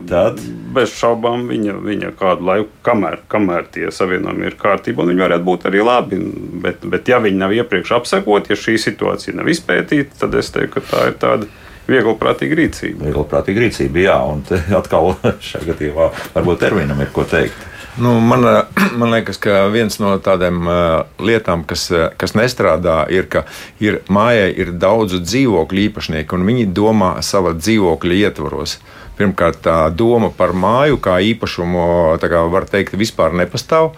Speaker 3: Tad bez šaubām viņa, viņa kādu laiku, kamēr, kamēr tie savienojumi ir kārtībā, viņi varētu būt arī labi. Bet, bet ja viņi nav iepriekš apsekoti, ja šī situācija nav izpētīta, tad es teiktu, ka tā ir tāda vieglprātīga rīcība.
Speaker 1: Vieglprātīga rīcība, jā, un atkal šajā gadījumā varbūt terminam ir ko teikt.
Speaker 4: Nu, man, man liekas, ka viens no tādām uh, lietām, kas, kas nestrādā, ir, ka ir, mājai ir daudzu dzīvokļu īpašnieku, un viņi domā savā dzīvokļa ietvaros. Pirmkārt, tā doma par māju kā īpašumu, kā var teikt, vispār nepastāv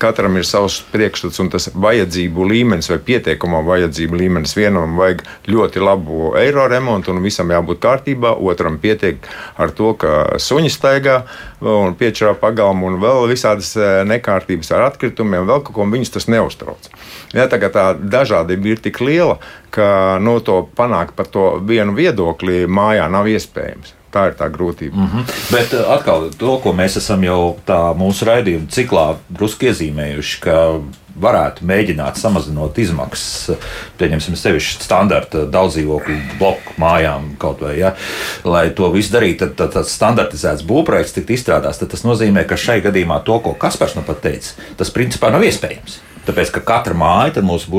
Speaker 4: katram ir savs priekšstats un tas vajadzību līmenis vai pietiekamā vajadzību līmenis. Vienam vajag ļoti labu eiro remontu un visam jābūt kārtībā, otram pietiek ar to, ka suņi staigā un piečurā pagalmu un vēl visādas e, nekārtības ar atkritumiem, vēl kaut ko viņus tas neuztrauc. Ja, tā, tā dažādība ir tik liela, ka no nu, to panākt par to vienu viedokli mājā nav iespējams. Tā ir tā grūtība.
Speaker 1: Mm -hmm. Bet uh, atkal to, ko mēs esam jau tā mūsu raidījuma ciklā drusku iezīmējuši, ka varētu mēģināt samazinot izmaksas, pieņemsim, sevišķi standarta daudzdzīvokļu bloku mājām kaut vai, ja, lai to visu darītu, tad, tad tāds standartizēts būvprojekts tiktu izstrādāts, tad tas nozīmē, ka šai gadījumā to, ko Kaspars nu pat teica, tas principā nav iespējams. Tāpēc, ka katra māja mūsu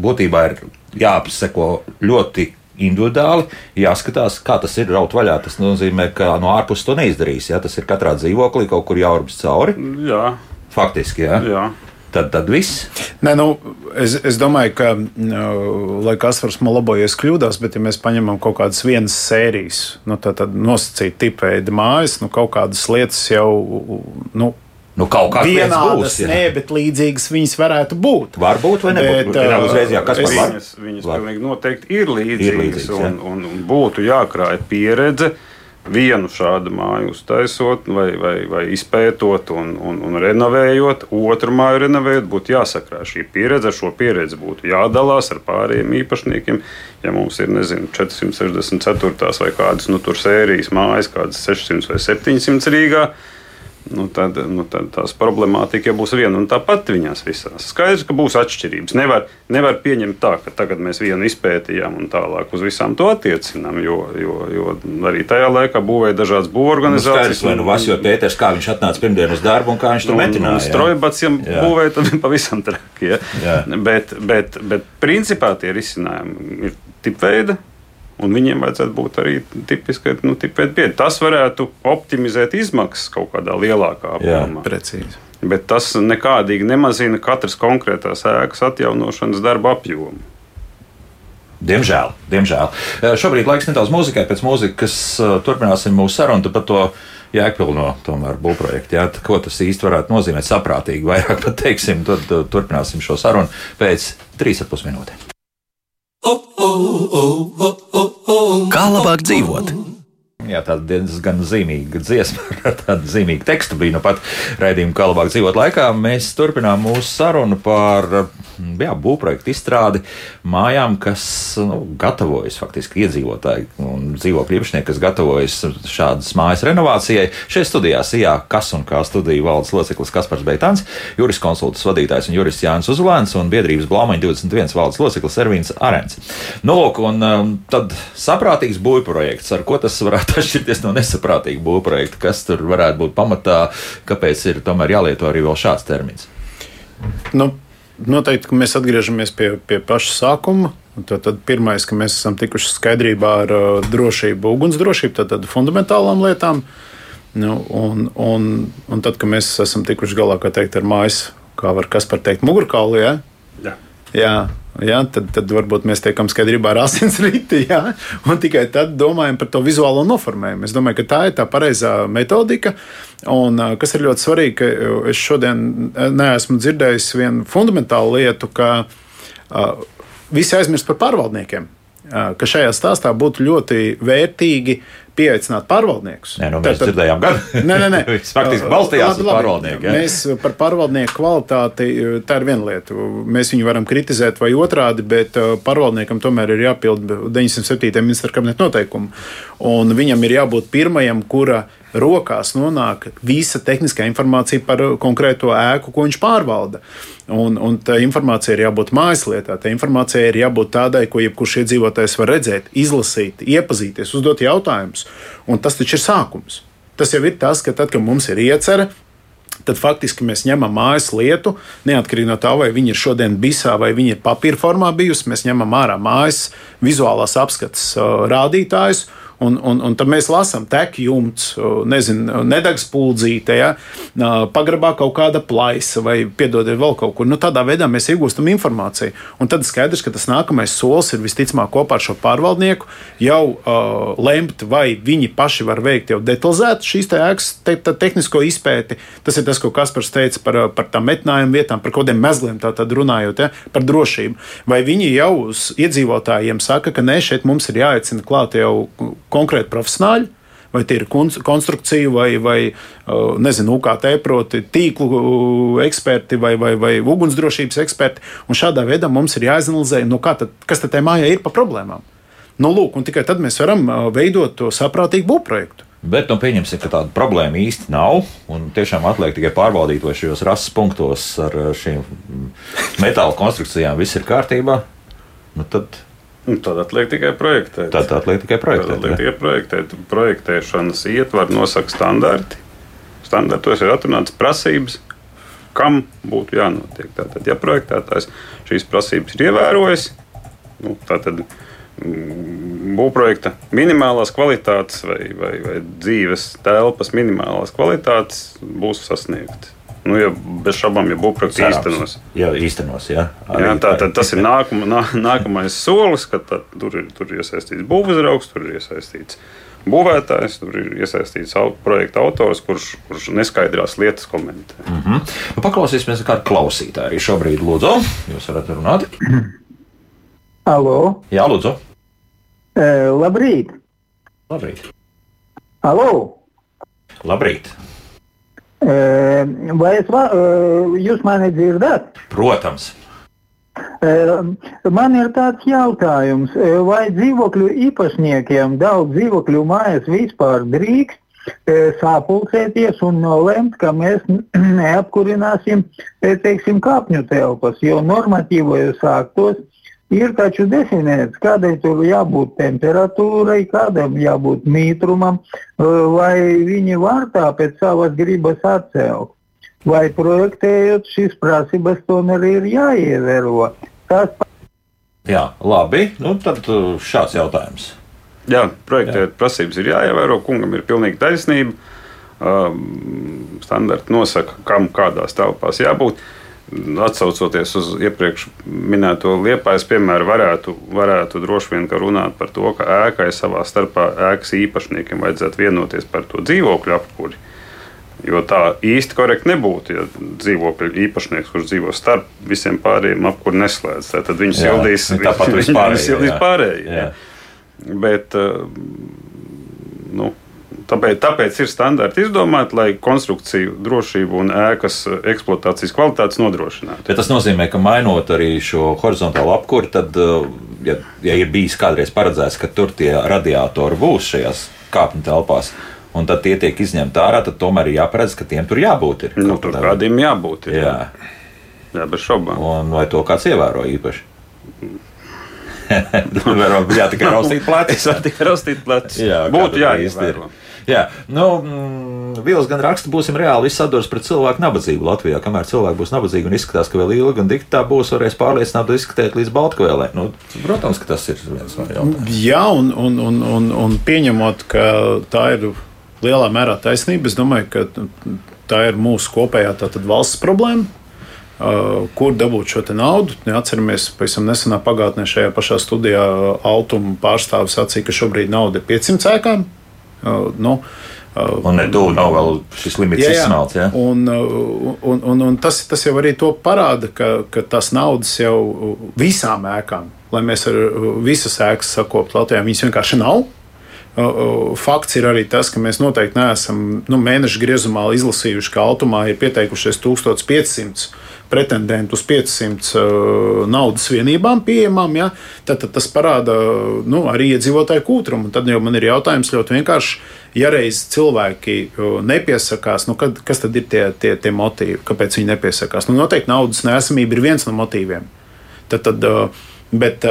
Speaker 1: būtībā ir jāapseko ļoti individuāli jāskatās, kā tas ir raut vaļā. Tas nozīmē, ka no ārpuses to neizdarīs. Ja? Tas ir katrā dzīvoklī kaut kur jāurbs cauri.
Speaker 3: Jā.
Speaker 1: Faktiski, jā.
Speaker 3: jā.
Speaker 1: Tad, tad viss.
Speaker 2: Nē, nu, es, es domāju, ka, nu, lai kas var man labojas, kļūdās, bet, ja mēs paņemam kaut kādas vienas sērijas, nu, tad, tad nosacīt tipveida mājas, nu, kaut kādas lietas jau. Nu,
Speaker 1: Nu, kaut kādas
Speaker 2: vienādas, būs, nē, bet līdzīgas viņas varētu būt.
Speaker 1: Varbūt, vai nebūt. Bet, uh, uzreiz, jā,
Speaker 3: kas es, viņas, viņas var. pilnīgi noteikti ir līdzīgas, ir līdzīgas un, un, un būtu jākrāj pieredze. Vienu šādu māju uztaisot, vai, vai, vai izpētot un, un, un renovējot, otru māju renovējot, būtu jāsakrā šī pieredze. Ar šo pieredzi būtu jādalās ar pārējiem īpašniekiem. Ja mums ir, nezinu, 464 vai kādas nu, sērijas mājas, kādas 600 vai 700 Rīgā, nu tad, nu tad tās problemātika jau būs viena un tā pati viņās visās. Skaidrs, ka būs atšķirības. Nevar, nevar pieņemt tā, ka tagad mēs vienu izpētījām un tālāk uz visām to attiecinām, jo, jo, jo arī tajā laikā būvēja dažādas būvorganizācijas.
Speaker 1: Nu, skaidrs, vai nu Vasjo Pēters, kā viņš atnāca pirmdien uz darbu un kā viņš to metināja.
Speaker 3: Strojbats jau būvēja, tad pavisam traki. Ja? Bet, bet, bet principā tie risinājumi ir tipveida Un viņiem vajadzētu būt arī tipiski, nu, pieeja. Tas varētu optimizēt izmaksas kaut kādā lielākā apjomā.
Speaker 2: Precīzi.
Speaker 3: Bet tas nekādīgi nemazina katras konkrētās ēkas atjaunošanas darba apjomu.
Speaker 1: Diemžēl, diemžēl. Šobrīd laiks nedaudz mūzikai, pēc mūzikas turpināsim mūsu sarunu par to jēgpilno tomēr būvprojektu. Jā, ko tas īsti varētu nozīmēt saprātīgi, vairāk pat teiksim, tad turpināsim šo sarunu pēc trīs ar pus minūtēm.
Speaker 8: Kā labāk dzīvot?
Speaker 1: Jā, tāda diezgan zīmīga dziesma ar tādu zīmīgu tekstu bija nu pat raidījuma, kā labāk dzīvot laikā. Mēs turpinām mūsu sarunu par jā, būvprojektu izstrādi mājām, kas nu, gatavojas faktiski iedzīvotāji un dzīvokļu īpašnieki, kas gatavojas šādas mājas renovācijai. Šeit studijā Sijā, kas un kā studiju valdes loceklis Kaspars Beitāns, juris konsultas vadītājs un jurists Jānis Uzlēns un biedrības Blaumaņa 21 valdes loceklis Ervīns Arens. Nu, lūk, un um, tad saprātīgs būvprojekts, ar ko tas varētu atšķirties no nesaprātīga būvprojekta, kas tur varētu būt pamatā, kāpēc ir tomēr jālieto arī vēl šāds termins.
Speaker 2: Nu, noteikti, ka mēs atgriežamies pie, pie paša sākuma. Tad, tad pirmais, ka mēs esam tikuši skaidrībā ar uh, drošību, ugunsdrošību, tad, tad fundamentālām lietām. Nu, un, un, un tad, kad mēs esam tikuši galā teikt, ar mājas, kā var kas par teikt, mugurkaulu, ja? Jā. Jā, tad, tad varbūt mēs tiekam skaidrībā ar asins rīti, ja, un tikai tad domājam par to vizuālo noformējumu. Es domāju, ka tā ir tā pareizā metodika. Un, kas ir ļoti svarīgi, ka es šodien neesmu dzirdējis vienu fundamentālu lietu, ka uh, visi aizmirst par pārvaldniekiem. Uh, ka šajā stāstā būtu ļoti vērtīgi pieaicināt pārvaldniekus.
Speaker 1: Nē, nu, mēs tad, dzirdējām, gan
Speaker 2: nē, nē, nē.
Speaker 1: Faktiski balstījās uz pārvaldnieku. Ja?
Speaker 2: Mēs par pārvaldnieku kvalitāti, tā ir viena lieta. Mēs viņu varam kritizēt vai otrādi, bet pārvaldniekam tomēr ir jāpild 907. ministra kabineta noteikumu. Un viņam ir jābūt pirmajam, kura rokās nonāk visa tehniskā informācija par konkrēto ēku, ko viņš pārvalda. Un, un tā informācija ir jābūt mājaslietā. Tā informācija ir jābūt tādai, ko jebkurš iedzīvotājs var redzēt, izlasīt, iepazīties, uzdot jautājumus. Un tas taču ir sākums. Tas jau ir tas, ka tad, kad mums ir iecerē, tad faktiski mēs ņemam mājas lietu, neatkarīgi no tā, vai viņa ir šodien bisā vai viņa ir papīra formā bijusi. Mēs ņemam ārā mājas vizuālās apskates uh, rādītājus Un, un, un tad mēs lasām, tek jumts, nezinu, nedegs puldzīte, ja, pagrabā kaut kāda plaisa vai piedodiet vēl kaut kur. Nu, tādā veidā mēs iegūstam informāciju. Un tad skaidrs, ka tas nākamais solis ir visticamāk kopā ar šo pārvaldnieku jau uh, lemt, vai viņi paši var veikt jau detalizētu šīs te ēkas te, te, tehnisko izpēti. Tas ir tas, ko Kaspars teica par, par tām metinājumu vietām, par kādiem mezgliem tātad runājot, ja, par drošību. Vai viņi jau iedzīvotājiem saka, ka nē, šeit mums ir jāaicina klāt jau konkrēti profesionāļi. Vai tie ir konstrukcija, vai, vai nezinu, UKT, proti, tīklu eksperti vai, vai, vai ugunsdrošības eksperti. Un šādā veidā mums ir jāizanalizē, kā tad, kas tad tajā mājā ir pa problēmām. Nu, lūk, un tikai tad mēs varam veidot to saprātīgu būvprojektu.
Speaker 1: Bet nu, pieņemsim, ka tāda problēma īsti nav. Tiešām atliek tikai pārbaudīt, vai šajos rases punktos ar šīm metāla konstrukcijām viss ir kārtībā. Nu, tad
Speaker 3: Nu, tad atliek tikai projektēt.
Speaker 1: Tad atliek tikai projektēt.
Speaker 3: Tad atliek tikai projektēt. Projektēšanas ietvaru nosaka standarti. Standartos ir atrunāts prasības, kam būtu jānotiek. Tātad, ja projektētājs šīs prasības ir ievērojis, nu, tad mm, būvprojekta minimālās kvalitātes vai, vai, vai dzīves telpas minimālās kvalitātes būs sasniegtas. Nu, ja bez šaubām, ja būvprojekts īstenos.
Speaker 1: Jā, īstenos. Jā.
Speaker 3: Arī, jā, tā, tā, tas ir nākuma, nā, nākamais solis, kad tā, tur ir, tur ir iesaistīts būvuzraugs, tur ir iesaistīts būvētājs, tur ir iesaistīts projekta autors, kurš, kurš neskaidrās lietas komentē.
Speaker 1: Mm -hmm. nu, paklausīsimies, kā klausītāji arī šobrīd lūdzu. Jūs varat runāt.
Speaker 9: Alo.
Speaker 1: Jā, lūdzu.
Speaker 9: E, labrīt.
Speaker 1: Labrīt.
Speaker 9: Alo.
Speaker 1: Labrīt.
Speaker 9: Vai es, jūs mani dzirdat?
Speaker 1: Protams.
Speaker 9: Man ir tāds jautājums, vai dzīvokļu īpašniekiem daudz dzīvokļu mājas vispār drīkst sapulcēties un nolemt, ka mēs neapkurināsim teiksim, kāpņu telpas, jo normatīvojos aktos Ir taču definēts, kādai tur jābūt temperatūrai, kādam jābūt mītrumam, vai viņi var tā pēc savas gribas atcelt. Vai projektējot šīs prasības, tomēr ir jāievēro. Tas...
Speaker 1: Jā, labi. Nu, tad šāds jautājums.
Speaker 3: Jā, projektēt prasības ir jāievēro. Kungam ir pilnīgi taisnība. Um, standarti nosaka, kam kādās telpās jābūt. Atcaucoties uz iepriekš minēto liepais piemēru, varētu, varētu droši vien runāt par to, ka ēkai savā starpā ēkas īpašniekiem vajadzētu vienoties par to dzīvokļu apkuri. Jo tā īsti korekti nebūtu, ja dzīvokļu īpašnieks, kurš dzīvo starp visiem pārējiem, apkuri neslēdz. Tad viņš sildīs
Speaker 1: tāpat
Speaker 3: vispārējie. pārējie. Bet, nu, Tāpēc, tāpēc ir standarti izdomāti, lai konstrukciju drošību un ēkas eksploatācijas kvalitātes nodrošinātu.
Speaker 1: Bet tas nozīmē, ka mainot arī šo horizontālo apkuri, tad, ja, ja ir bijis kādreiz paredzēts, ka tur tie radiatori būs šajās kāpņu telpās, un tad tie tiek izņemti ārā, tad tomēr ir jāparedz, ka tiem tur jābūt. Ir,
Speaker 3: nu, tur kādiem jābūt. Ir, jā. jā, bez šaubām.
Speaker 1: Un vai to kāds ievēro īpaši? Jā, tikai raustīt plecs.
Speaker 3: Jā, tikai raustīt plecs. Jā,
Speaker 1: būtu jāizsver. Jā, nu, mm, Vils gan raksta, būsim reāli visi sadurs pret cilvēku nabadzību Latvijā. Kamēr cilvēki būs nabadzīgi un izskatās, ka vēl ilgi un dikti tā būs, varēs pārliecināt un izskatīt līdz Baltkvēlē. Nu, protams, ka tas ir viens no jautājumiem.
Speaker 2: Jā, un, un, un, un, un pieņemot, ka tā ir lielā mērā taisnība, es domāju, ka tā ir mūsu kopējā valsts problēma Uh, kur dabūt šo naudu. Atceramies, pavisam nesenā pagātnē šajā pašā studijā Altuma pārstāvis sacīja, ka šobrīd nauda ir 500 cēkām.
Speaker 1: Uh, nu, uh, Un ne tuvu nav vēl šis limits jā, jā. izsmelts. Ja?
Speaker 2: Un, un, un, un tas, tas jau arī to parāda, ka, ka tas naudas jau visām ēkām, lai mēs ar visas ēkas sakoptu Latvijā, viņas vienkārši nav. Fakts ir arī tas, ka mēs noteikti neesam nu, mēneša griezumā izlasījuši, ka Altumā ir pieteikušies 1500 pretendentu uz 500 uh, naudas vienībām pieejamām, ja, tad, tad tas parāda nu, arī iedzīvotāju kūtrumu. Tad jau man ir jautājums ļoti vienkārši. Ja reiz cilvēki uh, nepiesakās, nu, kad, kas tad ir tie, tie, tie motīvi, kāpēc viņi nepiesakās? Nu, noteikti naudas nesamība ir viens no motīviem. Tad, tad, uh, bet,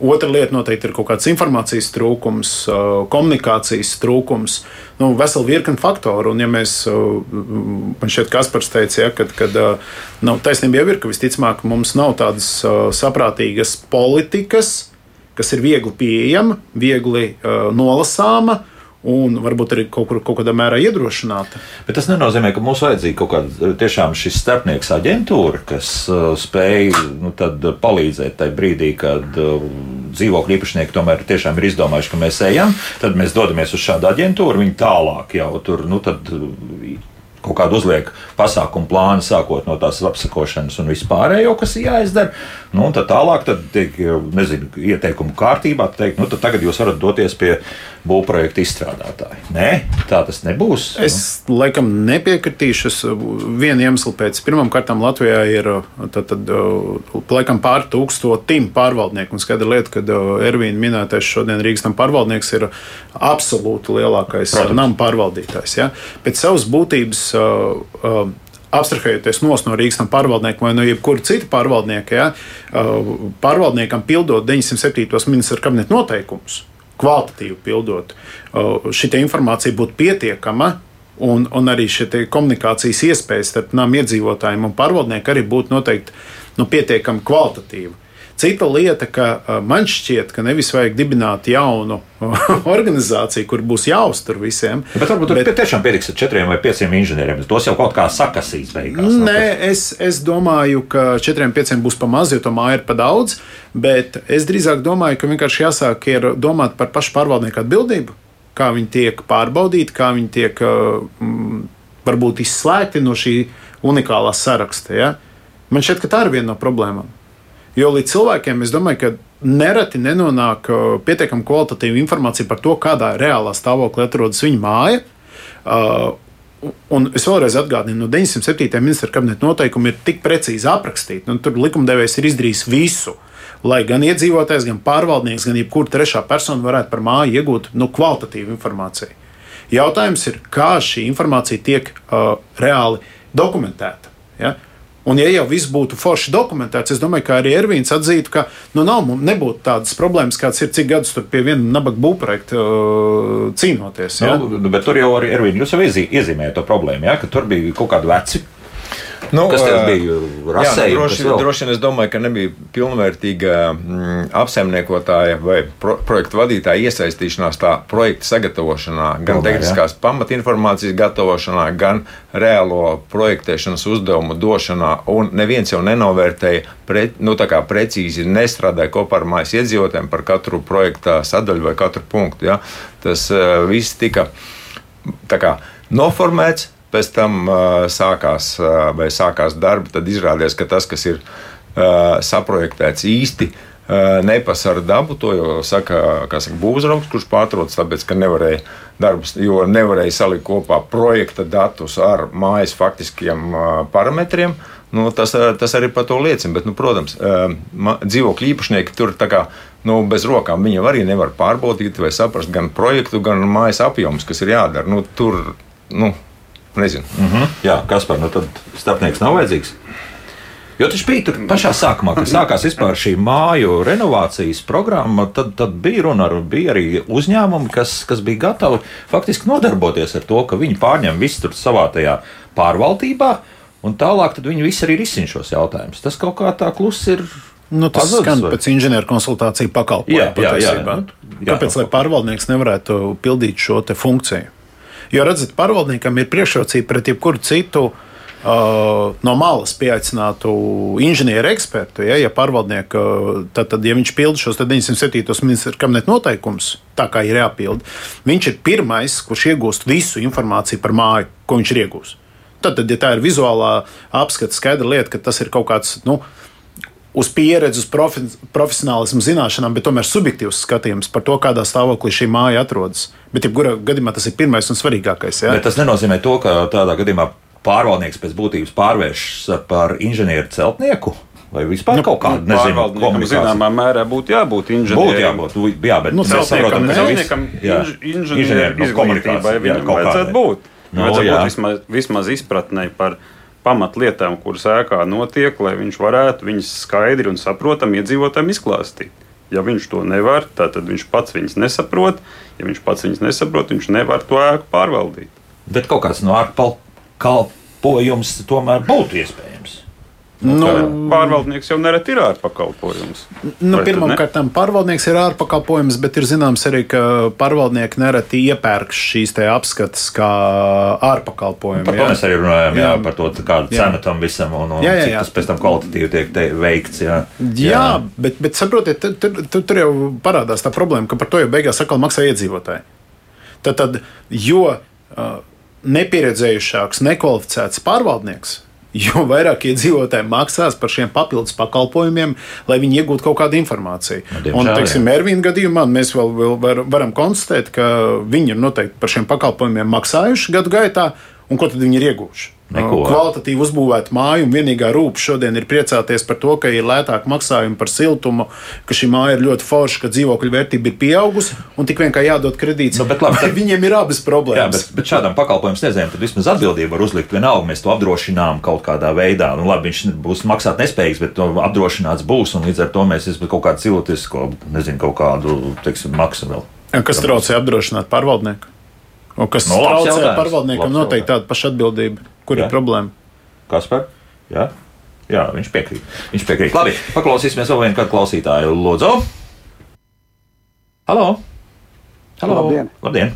Speaker 2: Otra lieta noteikti ir kaut kāds informācijas trūkums, komunikācijas trūkums, nu, vesela virkni faktoru. Un, ja mēs, man šķiet, Kaspars teica, ja, ka, kad, nu, taisnība jau ir, ka visticamāk mums nav tādas saprātīgas politikas, kas ir viegli pieejama, viegli nolasāma un varbūt arī kaut, kur, kaut kādā mērā iedrošināta.
Speaker 1: Bet tas nenozīmē, ka mums vajadzīga kaut kāda tiešām šis starpnieks aģentūra, kas uh, spēj nu, palīdzēt tajā brīdī, kad uh, dzīvokļu īpašnieki tomēr tiešām ir izdomājuši, ka mēs ejam, tad mēs dodamies uz šādu aģentūru, viņi tālāk jau tur, nu tad kaut kādu uzliek pasākumu plānu, sākot no tās apsakošanas un vispārējo, kas ir jāizdara. Nu, tad tālāk, tad tiek, nezinu, ieteikumu kārtībā, teikt, nu, tagad jūs varat doties pie būvprojekta izstrādātāja. Nē, tā tas nebūs.
Speaker 2: Es nu. laikam nepiekritīšu. Vienu iemeslu pēc. Pirmkārt, Latvijā ir tad, tad, laikam pār tūkstotim pārvaldnieku. Un skaidra lieta, ka Ervīna minētais šodien Rīgas nama pārvaldnieks ir absolūti lielākais nama pārvaldītājs. Ja? Pēc savas būtības. Uh, uh, abstrahējoties no Rīgas pārvaldnieka vai no jebkura cita pārvaldnieka, ja, pārvaldniekam pildot 907. ministra kabineta noteikumus, kvalitatīvi pildot, šī informācija būtu pietiekama. Un, un arī šī komunikācijas iespējas starp iedzīvotājiem un pārvaldniekiem arī būtu noteikti nu, pietiekami kvalitatīva. Cita lieta, ka man šķiet, ka nevis vajag dibināt jaunu organizāciju, kur būs jāuztur visiem.
Speaker 1: Bet varbūt tur bet, tiešām pietiks ar četriem vai pieciem inženieriem. Tos jau kaut kā sakasīs beigās.
Speaker 2: Nē, es, es domāju, ka četriem, pieciem būs pa maz, jo to māju ir pa daudz. Bet es drīzāk domāju, ka vienkārši jāsāk ir domāt par pašu pārvaldnieku atbildību, kā viņi tiek pārbaudīti, kā viņi tiek varbūt izslēgti no šī unikālā saraksta. Ja? Man šķiet, ka tā ir viena no problēmām. Jo līdz cilvēkiem es domāju, ka nereti nenonāk uh, pietiekami kvalitatīva informācija par to, kādā reālā stāvoklī atrodas viņa māja. Uh, un es vēlreiz atgādinu, no 907. ministra kabineta noteikumi ir tik precīzi aprakstīti. Nu, tur likumdevējs ir izdarījis visu, lai gan iedzīvotājs, gan pārvaldnieks, gan jebkura trešā persona varētu par māju iegūt nu, kvalitatīvu informāciju. Jautājums ir, kā šī informācija tiek uh, reāli dokumentēta. Ja? Un, ja jau viss būtu forši dokumentēts, es domāju, ka arī Ervīns atzītu, ka nu, nav, nebūtu tādas problēmas, kāds ir cik gadus tur pie viena nabaga būvprojekta uh, cīnoties. Ja?
Speaker 1: Nu, bet tur jau arī Ervīns jūs jau iezīmējāt to problēmu, ja? ka tur bija kaut kādi veci Nu, kas tas bija?
Speaker 4: Jā,
Speaker 1: Rasējumi,
Speaker 4: droši, droši vien es domāju, ka nebija pilnvērtīga mm, apsaimniekotāja vai pro, projektu vadītāja iesaistīšanās tā projekta sagatavošanā, gan
Speaker 1: Tomēr,
Speaker 4: tehniskās pamatinformācijas gatavošanā, gan reālo projektēšanas uzdevumu došanā. Un neviens jau nenovērtēja, pre, nu, precīzi nestrādāja kopā ar mājas iedzīvotājiem par katru projekta sadaļu vai katru punktu. Ja? Tas uh, viss tika kā noformēts, pēc tam sākās, vai sākās darbi, tad izrādījās, ka tas, kas ir saprojektēts īsti, nepas ar dabu. To jau saka, saka būvniecības, kurš pārtrauc, tāpēc, ka nevarēja darbus, jo nevarēja salikt kopā projekta datus ar mājas faktiskiem parametriem. Nu, tas, tas arī par to liecina. Bet, nu, protams, dzīvokļu īpašnieki tur kā nu, bez rokām viņi arī nevar pārbaudīt vai saprast gan projektu, gan mājas apjomus, kas ir jādara. Nu, tur, nu, nezinu.
Speaker 1: Mhm. Jā, kas par nu tad starpnieks nav vajadzīgs? Jo tas bija tur pašā sākumā, kad sākās šī māju renovācijas programma. Tad, tad bija runa ar, bija arī uzņēmumi, kas, kas bija gatavi faktiski nodarboties ar to, ka viņi pārņem visu tur savā tajā pārvaldībā, un tālāk viņi visi arī risina šos jautājumus. Tas kaut kā tā klusi ir.
Speaker 2: Nu, tas
Speaker 1: pazudis,
Speaker 2: skan
Speaker 1: vai?
Speaker 2: pēc inženieru konsultāciju pakalpojumu.
Speaker 1: Jā, jā, jā, nu, jā,
Speaker 2: Kāpēc lai pārvaldnieks nevarētu pildīt šo te funkciju? Jo, redzat, pārvaldniekam ir priekšrocība pret jebkuru citu uh, no malas pieaicinātu inženieru ekspertu. Ja, ja pārvaldnieka, tad, tad, ja viņš pilda šos 907. ministra kabineta noteikumus, tā kā ir jāpilda, viņš ir pirmais, kurš iegūst visu informāciju par māju, ko viņš ir iegūst. Tad, tad, ja tā ir vizuālā apskata, skaidra lieta, ka tas ir kaut kāds. Nu, uz pieredzi, uz profi, profesionālismu, zināšanām, bet tomēr subjektīvs skatījums par to, kādā stāvoklī šī māja atrodas. Bet, jebkurā gadījumā, tas ir pirmais un svarīgākais. Ja?
Speaker 1: Bet tas nenozīmē to, ka tādā gadījumā pārvaldnieks pēc būtības pārvēršas par inženieru celtnieku. Vai vispār nu, kaut kādu nezinu,
Speaker 3: Pārvaldniekam
Speaker 1: komunikāciju?
Speaker 3: zināmā mērā būtu jābūt
Speaker 1: Būtu
Speaker 3: inženierim.
Speaker 1: jābūt, nu, jā, bet
Speaker 2: Nu,
Speaker 1: mēs saprotam,
Speaker 2: ne.
Speaker 1: ka
Speaker 3: Celtniekam
Speaker 1: jā.
Speaker 3: inž-
Speaker 1: Inženieru
Speaker 3: inženieru
Speaker 1: no
Speaker 3: izglītībai
Speaker 1: jā,
Speaker 3: viņam
Speaker 1: kaut
Speaker 3: vajadzētu būt.
Speaker 1: Nu,
Speaker 3: Vajadzētu
Speaker 1: jā.
Speaker 3: būt vismaz, vismaz izpratnē par pamatlietām, kuras ēkā notiek, lai viņš varētu viņas skaidri un saprotami iedzīvotājiem izklāstīt. Ja viņš to nevar, tad viņš pats viņas nesaprot. Ja viņš pats viņas nesaprot, viņš nevar to ēku pārvaldīt.
Speaker 1: Bet kaut kāds no ārpakalpojums tomēr būtu iespējams.
Speaker 2: Nu,
Speaker 3: Pārvaldnieks jau nereti ir ārpakalpojums.
Speaker 2: Nu? Pirmkārt, pārvaldnieks ir ārpakalpojums, bet ir zināms arī, ka pārvaldnieki nereti iepērk šīs te apskates kā ārpakalpojumu.
Speaker 1: Par to
Speaker 2: jā.
Speaker 1: mēs arī runājam, jā,
Speaker 2: Jā.
Speaker 1: par to, kāda
Speaker 2: Jā.
Speaker 1: cena tam visam un, un
Speaker 2: Jā, jā,
Speaker 1: cik
Speaker 2: jā.
Speaker 1: tas pēc tam kvalitatīvi tiek te, veikts. Jā,
Speaker 2: Jā, jā. Bet, bet saprotiet, tur, tur, tur jau parādās tā problēma, ka par to jau beigās atkal maksā iedzīvotāji. Tad, tad jo uh, nepieredzējušāks, nekvalificēts pārvaldnieks, jo vairāk iedzīvotāji maksās par šiem papildus pakalpojumiem, lai viņi iegūtu kaut kādu informāciju.
Speaker 1: Nu, diemžēl,
Speaker 2: Un, teiksim, Ervīna gadījumā mēs vēl, vēl var, varam konstatēt, ka viņi ir noteikti par šiem pakalpojumiem maksājuši gadu gaitā, un ko tad viņi ir ieguvuši?
Speaker 1: Neko.
Speaker 2: Kvalitatīvi uzbūvēta māja, un vienīgā rūpe šodien ir priecāties par to, ka ir lētāk maksājumi par siltumu, ka šī māja ir ļoti forša, ka dzīvokļu vērtība ir pieaugusi, un tik vien kā jādod kredīts.
Speaker 1: Nu, labi, tad-
Speaker 2: viņiem ir abas
Speaker 1: Jā,
Speaker 2: problēmas.
Speaker 1: bet, bet šādam pakalpojumam sniedzējiem tad vismaz atbildību var uzlikt. Vienalga, mēs to apdrošinām kaut kādā veidā. Nu, labi, viņš būs maksāt nespējīgs, bet apdrošināts būs. un Līdz ar to mēs esam kaut kādu cilvēcisko, nezinu, kaut kādu teiksim, maksu vēl.
Speaker 2: Kas traucē apdrošināt pārvaldnieku? Un kas
Speaker 1: Nu, labs
Speaker 2: traucē pārvaldniekam noteikti tāda paša atbildība? Kur
Speaker 1: Jā.
Speaker 2: ir problēma?
Speaker 1: Kas par? Jā, Jā viņš piekrīt. Viņš piekrīt. Labi, paklausīsimies vēl vienu kādu klausītāju. Lūdzu! Halo! Halo!
Speaker 10: Labdien.
Speaker 1: Labdien.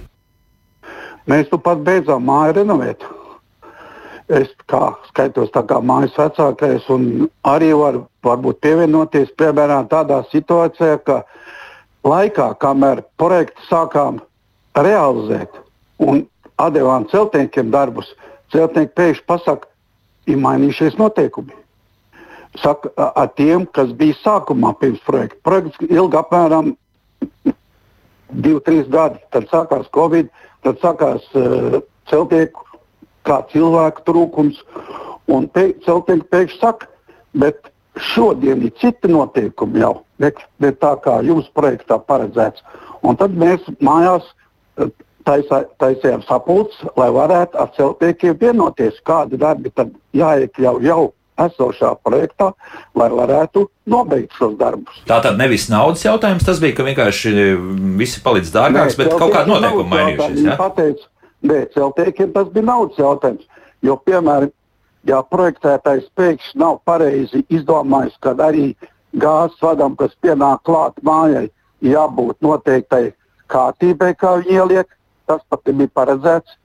Speaker 10: Mēs nu pat beidzām māju renovēt. Es kā, skaitos tā kā mājas vecākais, un arī varu varbūt pievienoties piemēram tādā situācijā, ka laikā, kamēr projektu sākām realizēt un atdevām celtniekiem darbus, celtnieki pēkšņi pasakā, ir mainījušies noteikumi. Saka, ar tiem, kas bija sākumā pirms projekta. Projekts ilga apmēram divi, trīs gadi. Tad sākās Covid, tad sākās uh, celtnieku kā cilvēku trūkums. Un pe, celtnieki pēkšņi saka, bet šodien ir citi noteikumi jau, ne, ne tā kā jūsu projektā paredzēts. Un tad mēs mājās taisā, taisījām sapulces, lai varētu ar celtniekiem vienoties, kādi darbi tad jāiekļauj jau esošā projektā, lai varētu nobeigt šos darbus.
Speaker 1: Tā tad nevis naudas jautājums, tas bija, ka vienkārši visi palicis dārgāks, bet kaut kāda noteikuma mainījušies. Ja?
Speaker 10: pateica, nē, celtniekiem tas bija naudas jautājums. Jo, piemēram, ja projektētais pēkšņi nav pareizi izdomājis, ka arī gāzes vadam, kas pienāk klāt mājai, jābūt noteiktai kārtībai, kā viņi ieliek. Tas pat bija paredzēts.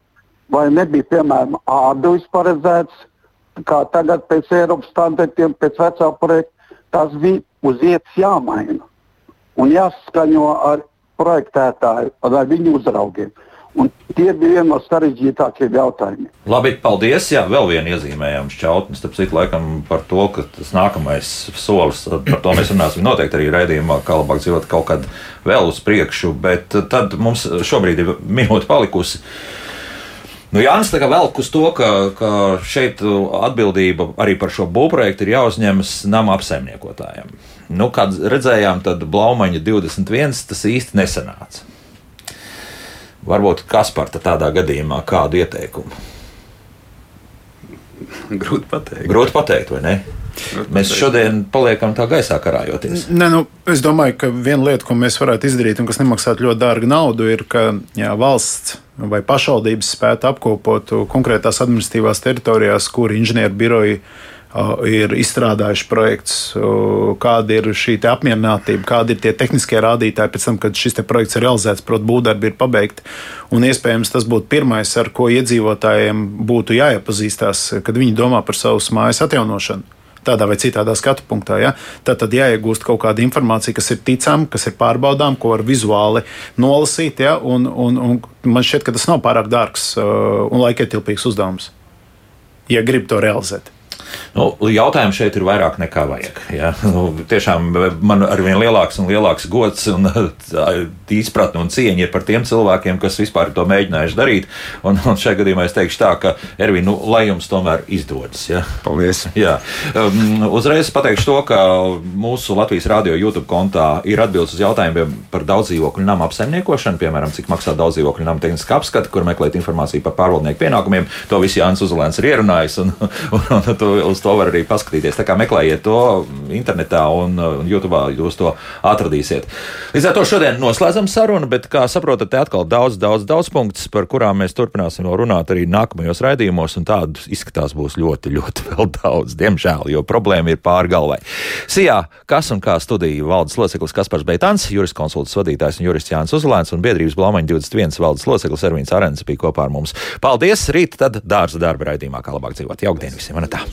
Speaker 10: Vai nebija, piemēram, ārduvis paredzēts, kā tagad pēc Eiropas standartiem, pēc vecā projekta. Tas bija uz vietas jāmaina un jāsaskaņo ar projektētāju, ar viņu uzraugiem. Un tie bija vieni no sarežģītākajiem jautājumiem.
Speaker 1: Labi, paldies. Jā, vēl viena iezīmējama šķautne. Starp citu, laikam par to, ka tas nākamais solis, par to mēs runāsim noteikti arī raidījumā, kā labāk dzīvot kaut kad vēl uz priekšu. Bet tad mums šobrīd ir minūte palikusi. Nu, Jānis tā kā velk uz to, ka, ka šeit atbildība arī par šo būvprojektu ir jāuzņemas nama apsaimniekotājiem. Nu, kā redzējām, tad Blaumaņa 21 tas īsti nesanāca. Varbūt Kasparta tādā gadījumā kādu ieteikumu?
Speaker 3: Grūti pateikt.
Speaker 1: Grūti pateikt, vai ne? Mēs šodien paliekam tā gaisā karājoties.
Speaker 2: Ne, nu, es domāju, ka viena lieta, ko mēs varētu izdarīt, un kas nemaksātu ļoti dārgu naudu, ir, ka jā, valsts vai pašvaldības spētu apkopot konkrētās administratīvās teritorijās, kur inženieru biroji ir izstrādājuši projekts, kāda ir šī apmierinātība, kādi ir tie tehniskie rādītāji pēc tam, kad šis projekts ir realizēts, protams, būvdarbi ir pabeigti. Un iespējams tas būtu pirmais, ar ko iedzīvotājiem būtu jāiepazīstās, kad viņi domā par savas mājas atjaunošanu. Tādā vai citādā skatu punktā. Ja? Tad, tad jāiegūst kaut kāda informācija, kas ir ticama, kas ir pārbaudāma, ko var vizuāli nolasīt. Ja? Un, un, un man šķiet, ka tas nav pārāk dārgs un laikietilpīgs uzdevums, ja grib to realizēt.
Speaker 1: Nu, jautājums šeit ir vairāk nekā vajag. Ja? Nu, tiešām man ar vien lielāks un lielāks gods un izpratne un cieņa ir par tiem cilvēkiem, kas vispār to mēģinājuši darīt. Un, un šajā gadījumā es teikšu tā, ka Ervīna, nu, lai jums tomēr izdodas. Ja?
Speaker 4: Paldies!
Speaker 1: Jā. Um, uzreiz pateikšu to, ka mūsu Latvijas radio YouTube kontā ir atbildes uz jautājumiem par daudzdzīvokļu namu apsaimniekošanu, piemēram, cik maksā daudzdzīvokļu namu tehniskā apskata, kur meklēt informāciju par pārvaldnieku pienākumiem. To visu Jānis Uzlēns ir ierunājis, un, un, un to, uz to var arī paskatīties. Tā kā meklējiet to internetā un, un YouTube jūs to atradīsiet. Līdz ar to šodien noslēdzam sarunu, bet, kā saprotat, te atkal daudz, daudz, daudz punktus, par kurām mēs turpināsim runāt arī nākamajos raidījumos, un tādu izskatās būs ļoti, ļoti vēl daudz, diemžēl, jo problēma ir pāri galvai. Sijā, kas un kā studija valdes loceklis Kaspars Beitāns, juriskonsults vadītājs un jurists Jānis Uzlēns un biedrības Blaumaņa 21 valdes loceklis Ervīns Arens bija kopā ar mums. Paldies! Rīt tad dārza darba raidījumā, kā labāk dzīvot. Jaukdien visiem! Man tā!